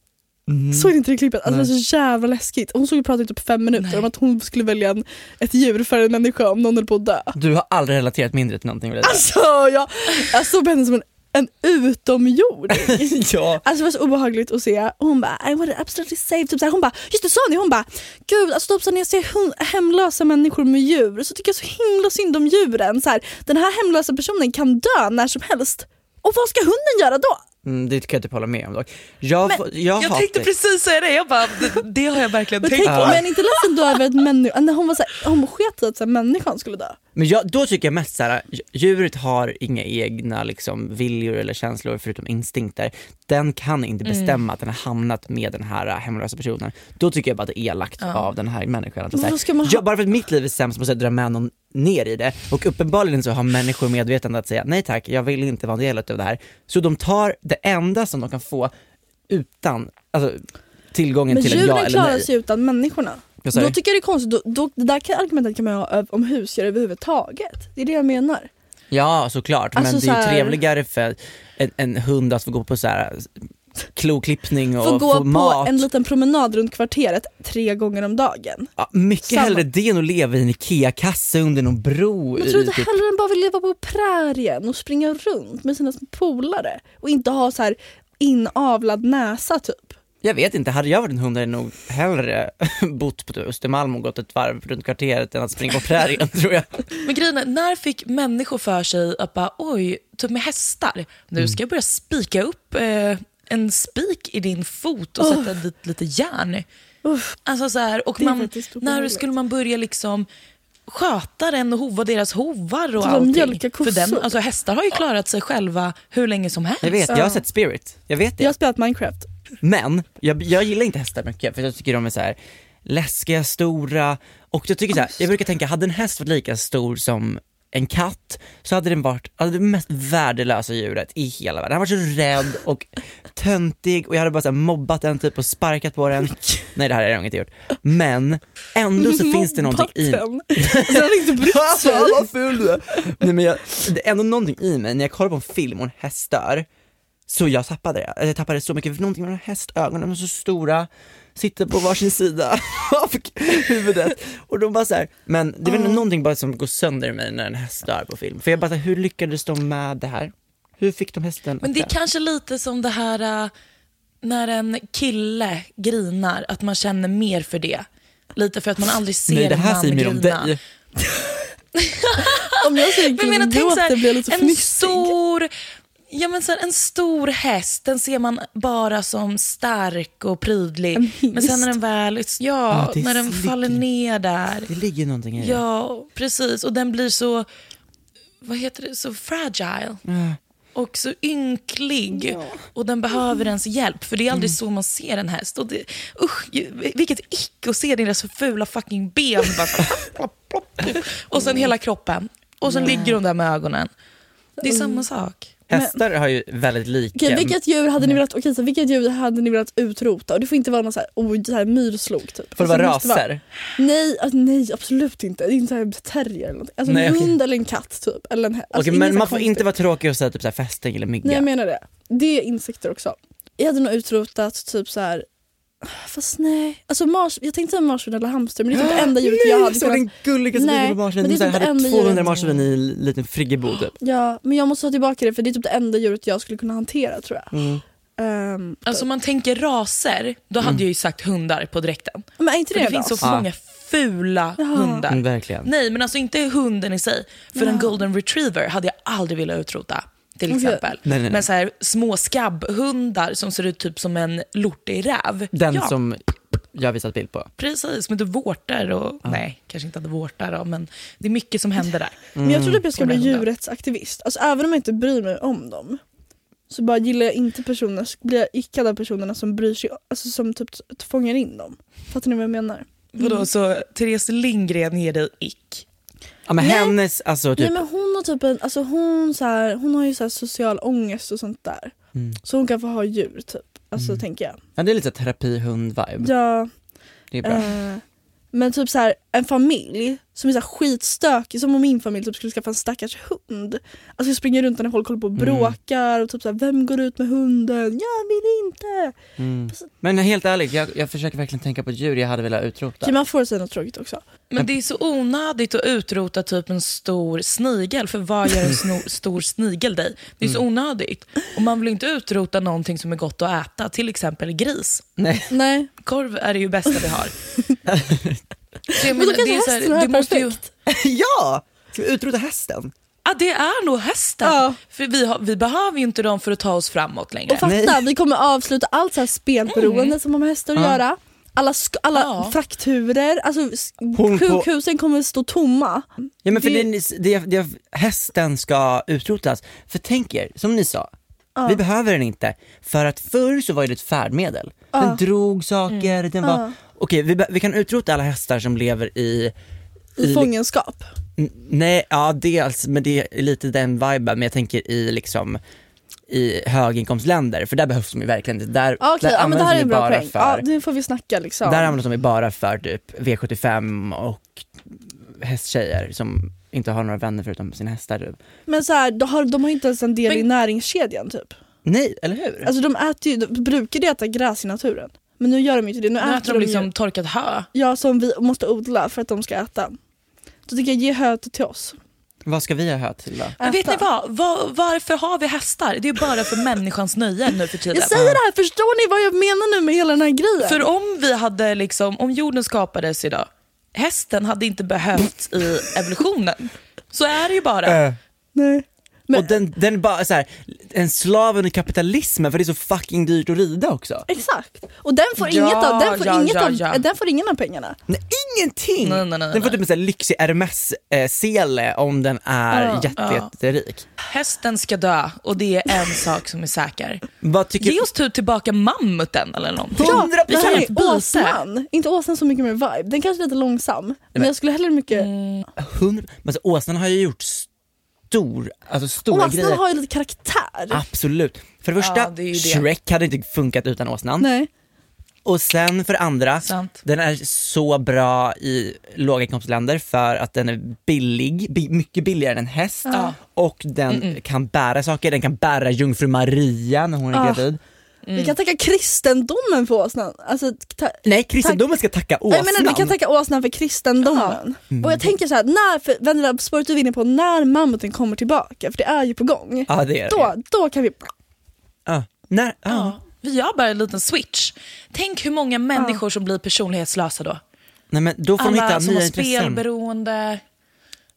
Mm. Såg ni inte det klippet? Alltså, det var så jävla läskigt. Hon såg och pratade i typ fem minuter Nej. om att hon skulle välja en, ett djur för en människa om någon höll på att dö. Du har aldrig relaterat mindre till någonting. Alltså jag, jag såg på henne som en en utomjording. ja. Alltså det var så obehagligt att se. Hon bara I want it absolutely safe. Typ så här, hon bara, just det sa ni? Hon bara, gud alltså typ så när jag ser hemlösa människor med djur så tycker jag så himla synd om djuren. Så här, den här hemlösa personen kan dö när som helst. Och vad ska hunden göra då? Mm, det kan jag typ hålla med om dock. Jag, Men jag, Jag tänkte precis säga det, jag bara, det, det har jag verkligen Men, tänkt tänk, på. men inte ledsen då över att människa, när hon var så här, hon sket i att så här, människan skulle dö. Men jag, då tycker jag mest såhär, djuret har inga egna liksom, viljor eller känslor förutom instinkter. Den kan inte Mm. bestämma att den har hamnat med den här äh, hemlösa personen. Då tycker jag bara att det är elakt av den här människan. Att Men vad ska man jag, bara för att mitt liv är sämst måste jag dra med någon ner i det. Och uppenbarligen så har människor medvetande att säga nej tack, jag vill inte vara en del av det här. Så de tar det enda som de kan få utan alltså, tillgången Men till en ja djuren eller klarar nej. sig utan människorna. Då du? tycker jag det är konstigt, då, då, det där kan, argumentet kan man ha om husdjur överhuvudtaget. Det är det jag menar. Ja såklart, Alltså, men det är ju här- trevligare för en, en hund att få gå på så här kloklippning och Få gå få på mat. en liten promenad runt kvarteret tre gånger om dagen. Ja, mycket Samma. hellre det än att leva i en IKEA-kasse under någon bro. Jag tror i inte typ- hellre än bara vill leva på prärien och springa runt med sina polare och inte ha så här inavlad näsa typ. Jag vet inte, hade jag varit en hund hade jag nog hellre bott på Östermalm och gått ett varv runt kvarteret än att springa på prärien tror jag. Men grejen är, när fick människor för sig att bara, oj, typ med hästar, nu ska jag börja spika upp eh, en spik i din fot och sätta dit lite järn. Uff. Alltså så här, och Det är man, när skulle man börja liksom sköta den och hova deras hovar och allting? För den, alltså, hästar har ju klarat sig själva hur länge som helst. Jag vet, jag har sett Spirit, jag vet det. Jag har spelat Minecraft. Men jag, jag gillar inte hästar mycket för jag tycker de är så här läskiga, stora och jag tycker så här, jag brukar tänka, hade en häst varit lika stor som en katt så hade den varit hade det mest värdelösa djuret i hela världen. Den hade varit så rädd och töntig och jag hade bara så här mobbat den typ och sparkat på den. Nej det här har jag inte gjort. Men ändå så finns det någonting i Botten. Så han inte brytt sig. Fan vad ful du är! Nej men jag, det är ändå någonting i mig, när jag kollar på en film och en häst dör, så jag tappade det. Alltså, Jag tappade så mycket, för någonting med de hästögonen, de är så stora, sitter på varsin sida av huvudet. Och de bara så här, men det är väl någonting bara som går sönder i mig när en häst dör på film. För jag bara, så här, hur lyckades de med det här? Hur fick de hästen Men det är kanske lite som det här äh, när en kille grinar, att man känner mer för det. Lite för att man aldrig ser Nej det en här man säger mer om grina. dig. Om jag säger Men jag kille menar, tänk så här, en fnissig. stor, ja, men så här, en stor häst, den ser man bara som stark och prydlig. En hingst. Men sen när den väl, ja, Ja, när den ligger- faller ner där. Det ligger någonting i det. Ja, precis. Och den blir så, vad heter det, så fragile. Och så ynklig. Och den behöver ens hjälp. För det är aldrig Mm. så man ser en häst. Och det, usch, vilket ick att se deras fula fucking ben. Och sen hela kroppen. Och sen ligger hon där med ögonen. Det är samma sak. Hästar har ju väldigt lika. Okej, vilket djur hade ni velat, okej, så vilket djur hade ni velat utrota? Och det får inte vara någon så här, oh, så här myrslok typ. Får det vara måste vara- raser? Nej, alltså, nej absolut inte. Det är inte så här terrier eller något. Alltså Nej, en hund eller en katt typ. Eller en, alltså, ingen men man får konstigt. inte vara tråkig och säga typ så här fästing eller mygga. Nej jag menar det. Det är insekter också. Jag hade nog utrotat typ så här. Fast nej, alltså mars, jag tänkte säga marsvin eller hamster men det är typ det enda djuret jag hade så den kunnat... gulligaste Nej, på marsvin. men det är här, typ det hade enda 200 djuret. marsvin i en liten friggebo typ. Ja, men jag måste ta tillbaka det för det är typ det enda djuret jag skulle kunna hantera tror jag. Mm. Ehm, Alltså om man tänker raser, då hade jag ju sagt hundar på direkten. men är inte För det, det finns så? Ja. många fula Ja. hundar. Mm, verkligen. Nej, men alltså inte hunden i sig. För en golden retriever hade jag aldrig velat utrota. Till exempel. Nej, nej, nej. Men så här, små skabbhundar som ser ut typ som en lortig räv. Den ja, som jag har visat bild på. Precis, med typ vårtor och... Nej, kanske inte hade vårtor då, men det är mycket som händer där. Men jag tror typ jag ska bli djurrättsaktivist. Alltså även om jag inte bryr mig om dem. Så bara gillar jag inte personer, så blir jag ickad av personerna som bryr sig, alltså som typ fångar in dem. Fattar ni vad jag menar? Vadå, så Therese Lindgren ger dig ick? Ja men Nej. hennes, alltså typ, Nej men hon har typ en, alltså hon, så här, hon har ju så här social ångest och sånt där. Mm. Så hon kan få ha djur typ. Alltså tänker jag. ja, det är lite terapihund-vibe. Ja, Det är bra. eh, men typ så här, en familj som är så här skitstökig, som om min familj typ skulle skaffa en stackars hund. Alltså jag springer runt när folk håller på och Mm. bråkar och typ så här, vem går ut med hunden? Jag vill inte! Mm. Men helt ärligt, jag, jag försöker verkligen tänka på ett djur jag hade velat utrota. Okej man får säga något tråkigt också. Men det är så onödigt att utrota typ en stor snigel, för vad gör en stor snigel dig? Det är så Mm. onödigt. Och man vill inte utrota någonting som är gott att äta, till exempel gris. Nej. Nej. Korv är det ju bästa vi har. Så jag Men då menar, det är så här, det måste ju, perfekt. ja! Ska vi utrota hästen? ja, det är nog hästen. Ja. För vi, har, vi behöver ju inte dem för att ta oss framåt längre. Och fatta, vi kommer avsluta allt så här spelberoende som har med hästar att göra. Alla, sk- alla Ja. frakturer, alltså s- Hon på- sjukhusen kommer stå tomma. Ja men för Det- det, det, det, hästen ska utrotas. För tänk er, som ni sa, vi behöver den inte. För att förr så var det ett färdmedel. Den drog saker, den var... Okej, vi, vi kan utrota alla hästar som lever i... I fångenskap. N- Nej, ja dels, men det är lite den viben, men jag tänker i liksom i höginkomstländer, för där behövs de ju verkligen inte. Där, Okej, där ja, men det används här de är ju en bra bara poäng. för, Ja, det får vi snacka liksom. där används de ju bara för typ V75 och hästtjejer som inte har några vänner förutom sina hästar typ. Men så här, de, har, de har inte ens en del Men- i näringskedjan typ. Nej, eller hur? Alltså de äter ju, de brukar ju äta gräs i naturen. Men nu gör de inte det. Nu, Nu äter äter de ju- liksom torkat hö. Ja, som vi måste odla för att de ska äta. Så tycker jag, ge hö till oss. Vad ska vi ha hö till då? Men vet ni vad? Var, varför har vi hästar? Det är bara för människans nöje nu för tiden. Jag säger det här, förstår ni vad jag menar nu med hela den här grejen? För om vi hade liksom, om jorden skapades idag, hästen hade inte behövts i evolutionen. Så är det ju bara. Äh. Nej. Men- och den, den bara så här, en slav under kapitalismen för det är så fucking dyrt att rida också. Exakt. Och den får, Ja, inget av, den får, ja, inget ja, av, ja. Den får ingen av pengarna. Nej, ingenting! Nej, nej, nej, den får typ en sån här lyxig Hermes-sele om den är Ja. jätte, Ja. jätterik. Hästen ska dö och det är en sak som är säker. Vad tycker Ge oss typ tillbaka mammuten eller någonting. Ja, Hundra vi kan byte. åsnan. Inte åsnan så mycket med vibe. Den kanske är lite långsam. Men, men- jag skulle hellre mycket... Hundra, men alltså, åsnan har ju gjort stor, alltså stora Åsnan grejer. har ju lite karaktär. Absolut. För det första, Ja, det det. Shrek hade inte funkat utan åsnan. Nej. Och sen för det andra, Sant. den är så bra i låginkomstländer för att den är billig, bi- mycket billigare än en häst. Ja. Och den kan bära saker, den kan bära jungfru Maria när hon är Ah. Gravid. Vi kan tacka kristendomen för åsnan. Alltså, ta, Nej, kristendomen ska tacka åsnan. jag menar, vi kan tacka åsnan för kristendomen. Och jag tänker så här, när, för, vänner, spåret du är inne på, när mammuten kommer tillbaka, för det är ju på gång. Ja det är det. Då, då kan vi... Ja. När, ja. Ja. Vi gör bara en liten switch. Tänk hur många människor som blir personlighetslösa då. Nej men då får de hitta Alla som har intressen. spelberoende,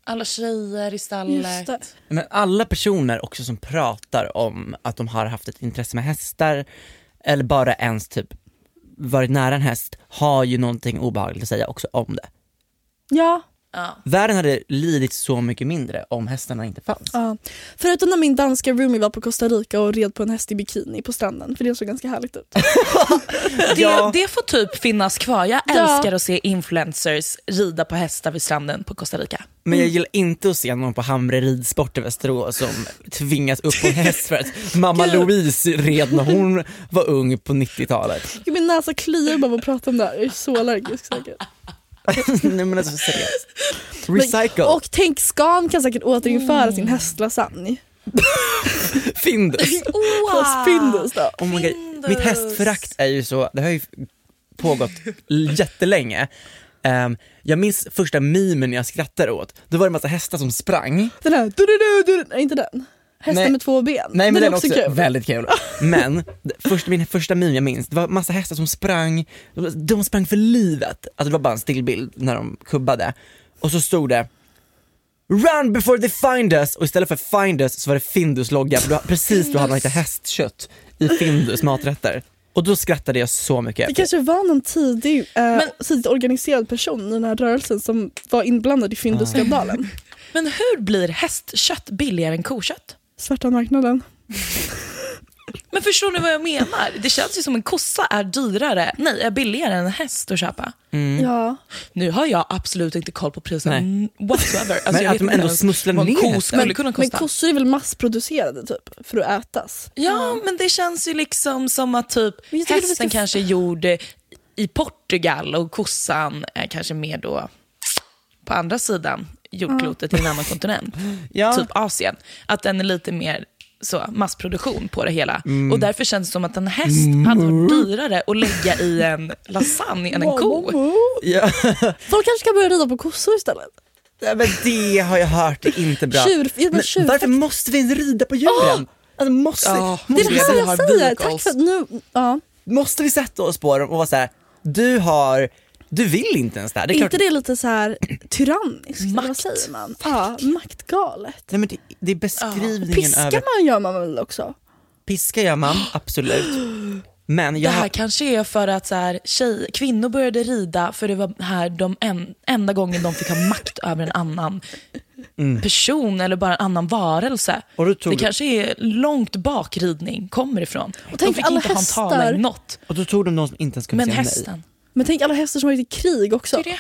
alla tjejer i stallet. Men alla personer också som pratar om att de har haft ett intresse med hästar, eller bara ens typ varit nära en häst, har ju någonting obehagligt att säga också om det. Ja, Ja. Världen hade lidit så mycket mindre om hästarna inte fanns. ja. Förutom när min danska roomie var på Costa Rica och red på en häst i bikini på stranden, för det såg ganska härligt ut. Det, Ja. det får typ finnas kvar. Jag Ja. älskar att se influencers rida på hästar vid stranden på Costa Rica. Men jag gillar inte att se någon på Hamre ridsport i Västerås som tvingas upp på en häst för att mamma Louise red när hon var ung på 90-talet. Gud, Min näsa kliar bara av att prata om det här, jag är så allergisk säkert. Nej men alltså seriöst. Recycle, Och tänk, Scan kan säkert återinföra sin hästlasagne. Findus. Fast Findus då. Oh my God. Mitt hästförakt är ju så, det har ju pågått jättelänge. Um, jag minns första memen jag skrattade åt, då var det en massa hästar som sprang. Den här, du, du, du, du, nej inte den. Hästen Nej. med två ben. Nej men den, är också kul. väldigt kul. Men, först, min första meme jag minns, det var massa hästar som sprang, de sprang för livet. Alltså det var bara en stillbild när de kubbade. Och så stod det Run before they find us! Och istället för find us så var det Findus logga, för då, precis då hade man lite hästkött i Findus maträtter. Och då skrattade jag så mycket. Det kanske var någon tidig, eh, Men- tidigt organiserad person i den här rörelsen som var inblandad i Findusskandalen. Men hur blir hästkött billigare än kokött? Svarta marknaden. Men förstår ni vad jag menar? Det känns ju som en kossa är dyrare, nej, är billigare än en häst att köpa. Ja. Nu har jag absolut inte koll på mm, whatsoever. Alltså, Men jag att de ändå smusslar ner ko Men, kunna men kossor är väl massproducerade typ, för att ätas? Ja, men det känns ju liksom som att typ hästen ska- kanske är gjord i Portugal och kossan är kanske mer då på andra sidan jordklotet i en annan kontinent. Ja. Typ Asien. Att den är lite mer så, massproduktion på det hela. Mm. Och därför känns det som att en häst hade varit dyrare att lägga i en lasagne än en ko. Ja. Folk kanske ska börja rida på kossor istället. Ja, men det har jag hört är inte bra. Tjur- men men tjur- varför måste vi rida på djuren? Alltså, måste, Ja, Det är Vi det här har jag säger. Tack för att nu... Ja. måste vi sätta oss på dem och vara såhär, du har, du vill inte ens det här. Det är klart, inte det lite så här tyranniskt? eller Vad Makt. säger man? Ja, maktgalet. nej, men det, det är beskrivningen Piska över, man gör man väl också? piska gör man absolut. Men Det jag, här kanske är för att så här, tjej, kvinnor började rida för det var här de en, enda gången de fick ha makt över en annan person eller bara en annan varelse. Mm. Och det du- kanske är långt bak ridning kommer ifrån. de tänk fick inte ha en tala hästar. i något. och då tog de någon som inte ens kunde Men säga hästen, Men tänk alla hästar som har varit i krig också. det är det.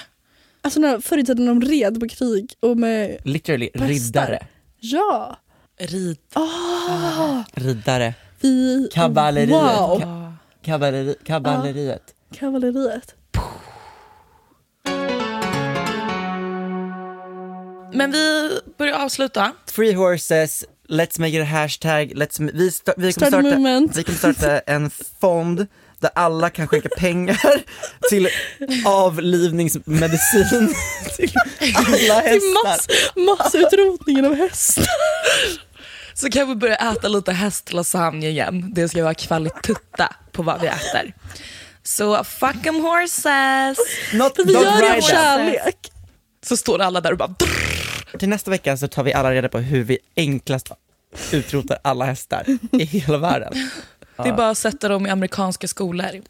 Alltså när, förr i tiden de red på krig och med... Literally, Hästar. riddare. Ja! Rid. Riddare. Vi... Kavalleriet. Wow! Ka- Kavalleri, kavalleriet. Kavalleriet. Men vi börjar avsluta. Free horses, let's make it a hashtag, let's, vi, sta, vi, kommer starta, movement. vi kommer starta en fond där alla kan skänka pengar till avlivningsmedicin till alla Till hästar. mass, massutrotningen av hästar. Så kan vi börja äta lite hästlasagne igen. Det ska vara kvalitutta på vad vi äter. Så fuck em horses. Not, Vi gör det kärlek. Så står alla där och bara Till nästa vecka så tar vi alla reda på hur vi enklast utrotar alla hästar i hela världen. Det är bara att sätta dem i amerikanska skolor.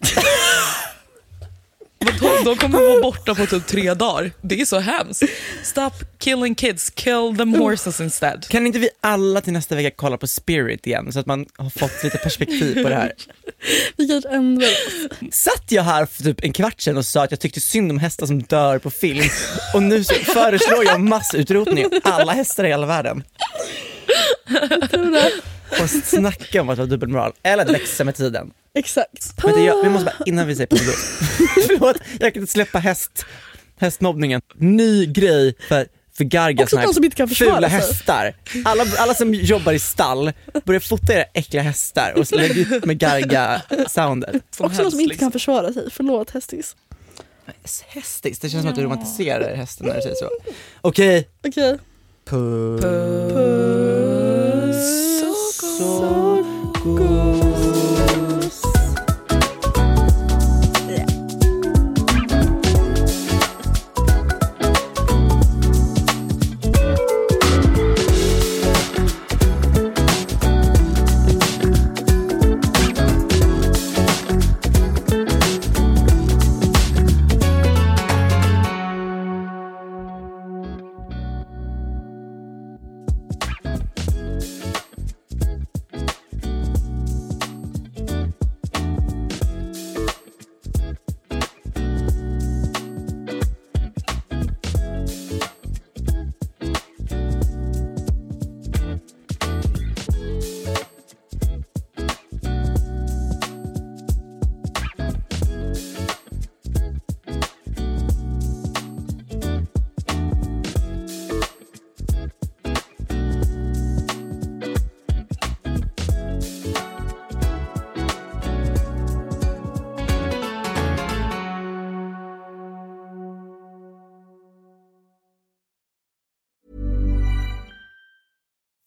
Vadå? De kommer vara borta på typ tre dagar. Det är så hemskt. Stop killing kids, kill them horses instead. Kan inte vi alla till nästa vecka kolla på Spirit igen så att man har fått lite perspektiv på det här? Vi kanske ändrar oss. Satt jag här för typ en kvart sedan och sa att jag tyckte synd om hästar som dör på film och nu så föreslår jag massutrotning av alla hästar i hela världen. Och snacka om att vara dubbelmoral, eller att växa med tiden. Exakt. Men det, jag, vi måste bara, innan vi säger på Förlåt, jag kan inte släppa häst, hästmobbningen. Ny grej för för garga Också såna här som inte kan försvara fula sig. hästar. Alla, alla som jobbar i stall, börjar fota era äckliga hästar och så lägger ut med garga soundet. Som Också de som inte kan försvara sig. Förlåt hästis. Hästis, det känns som att du romantiserar hästen när du säger så. Okej, Okej. puss. Så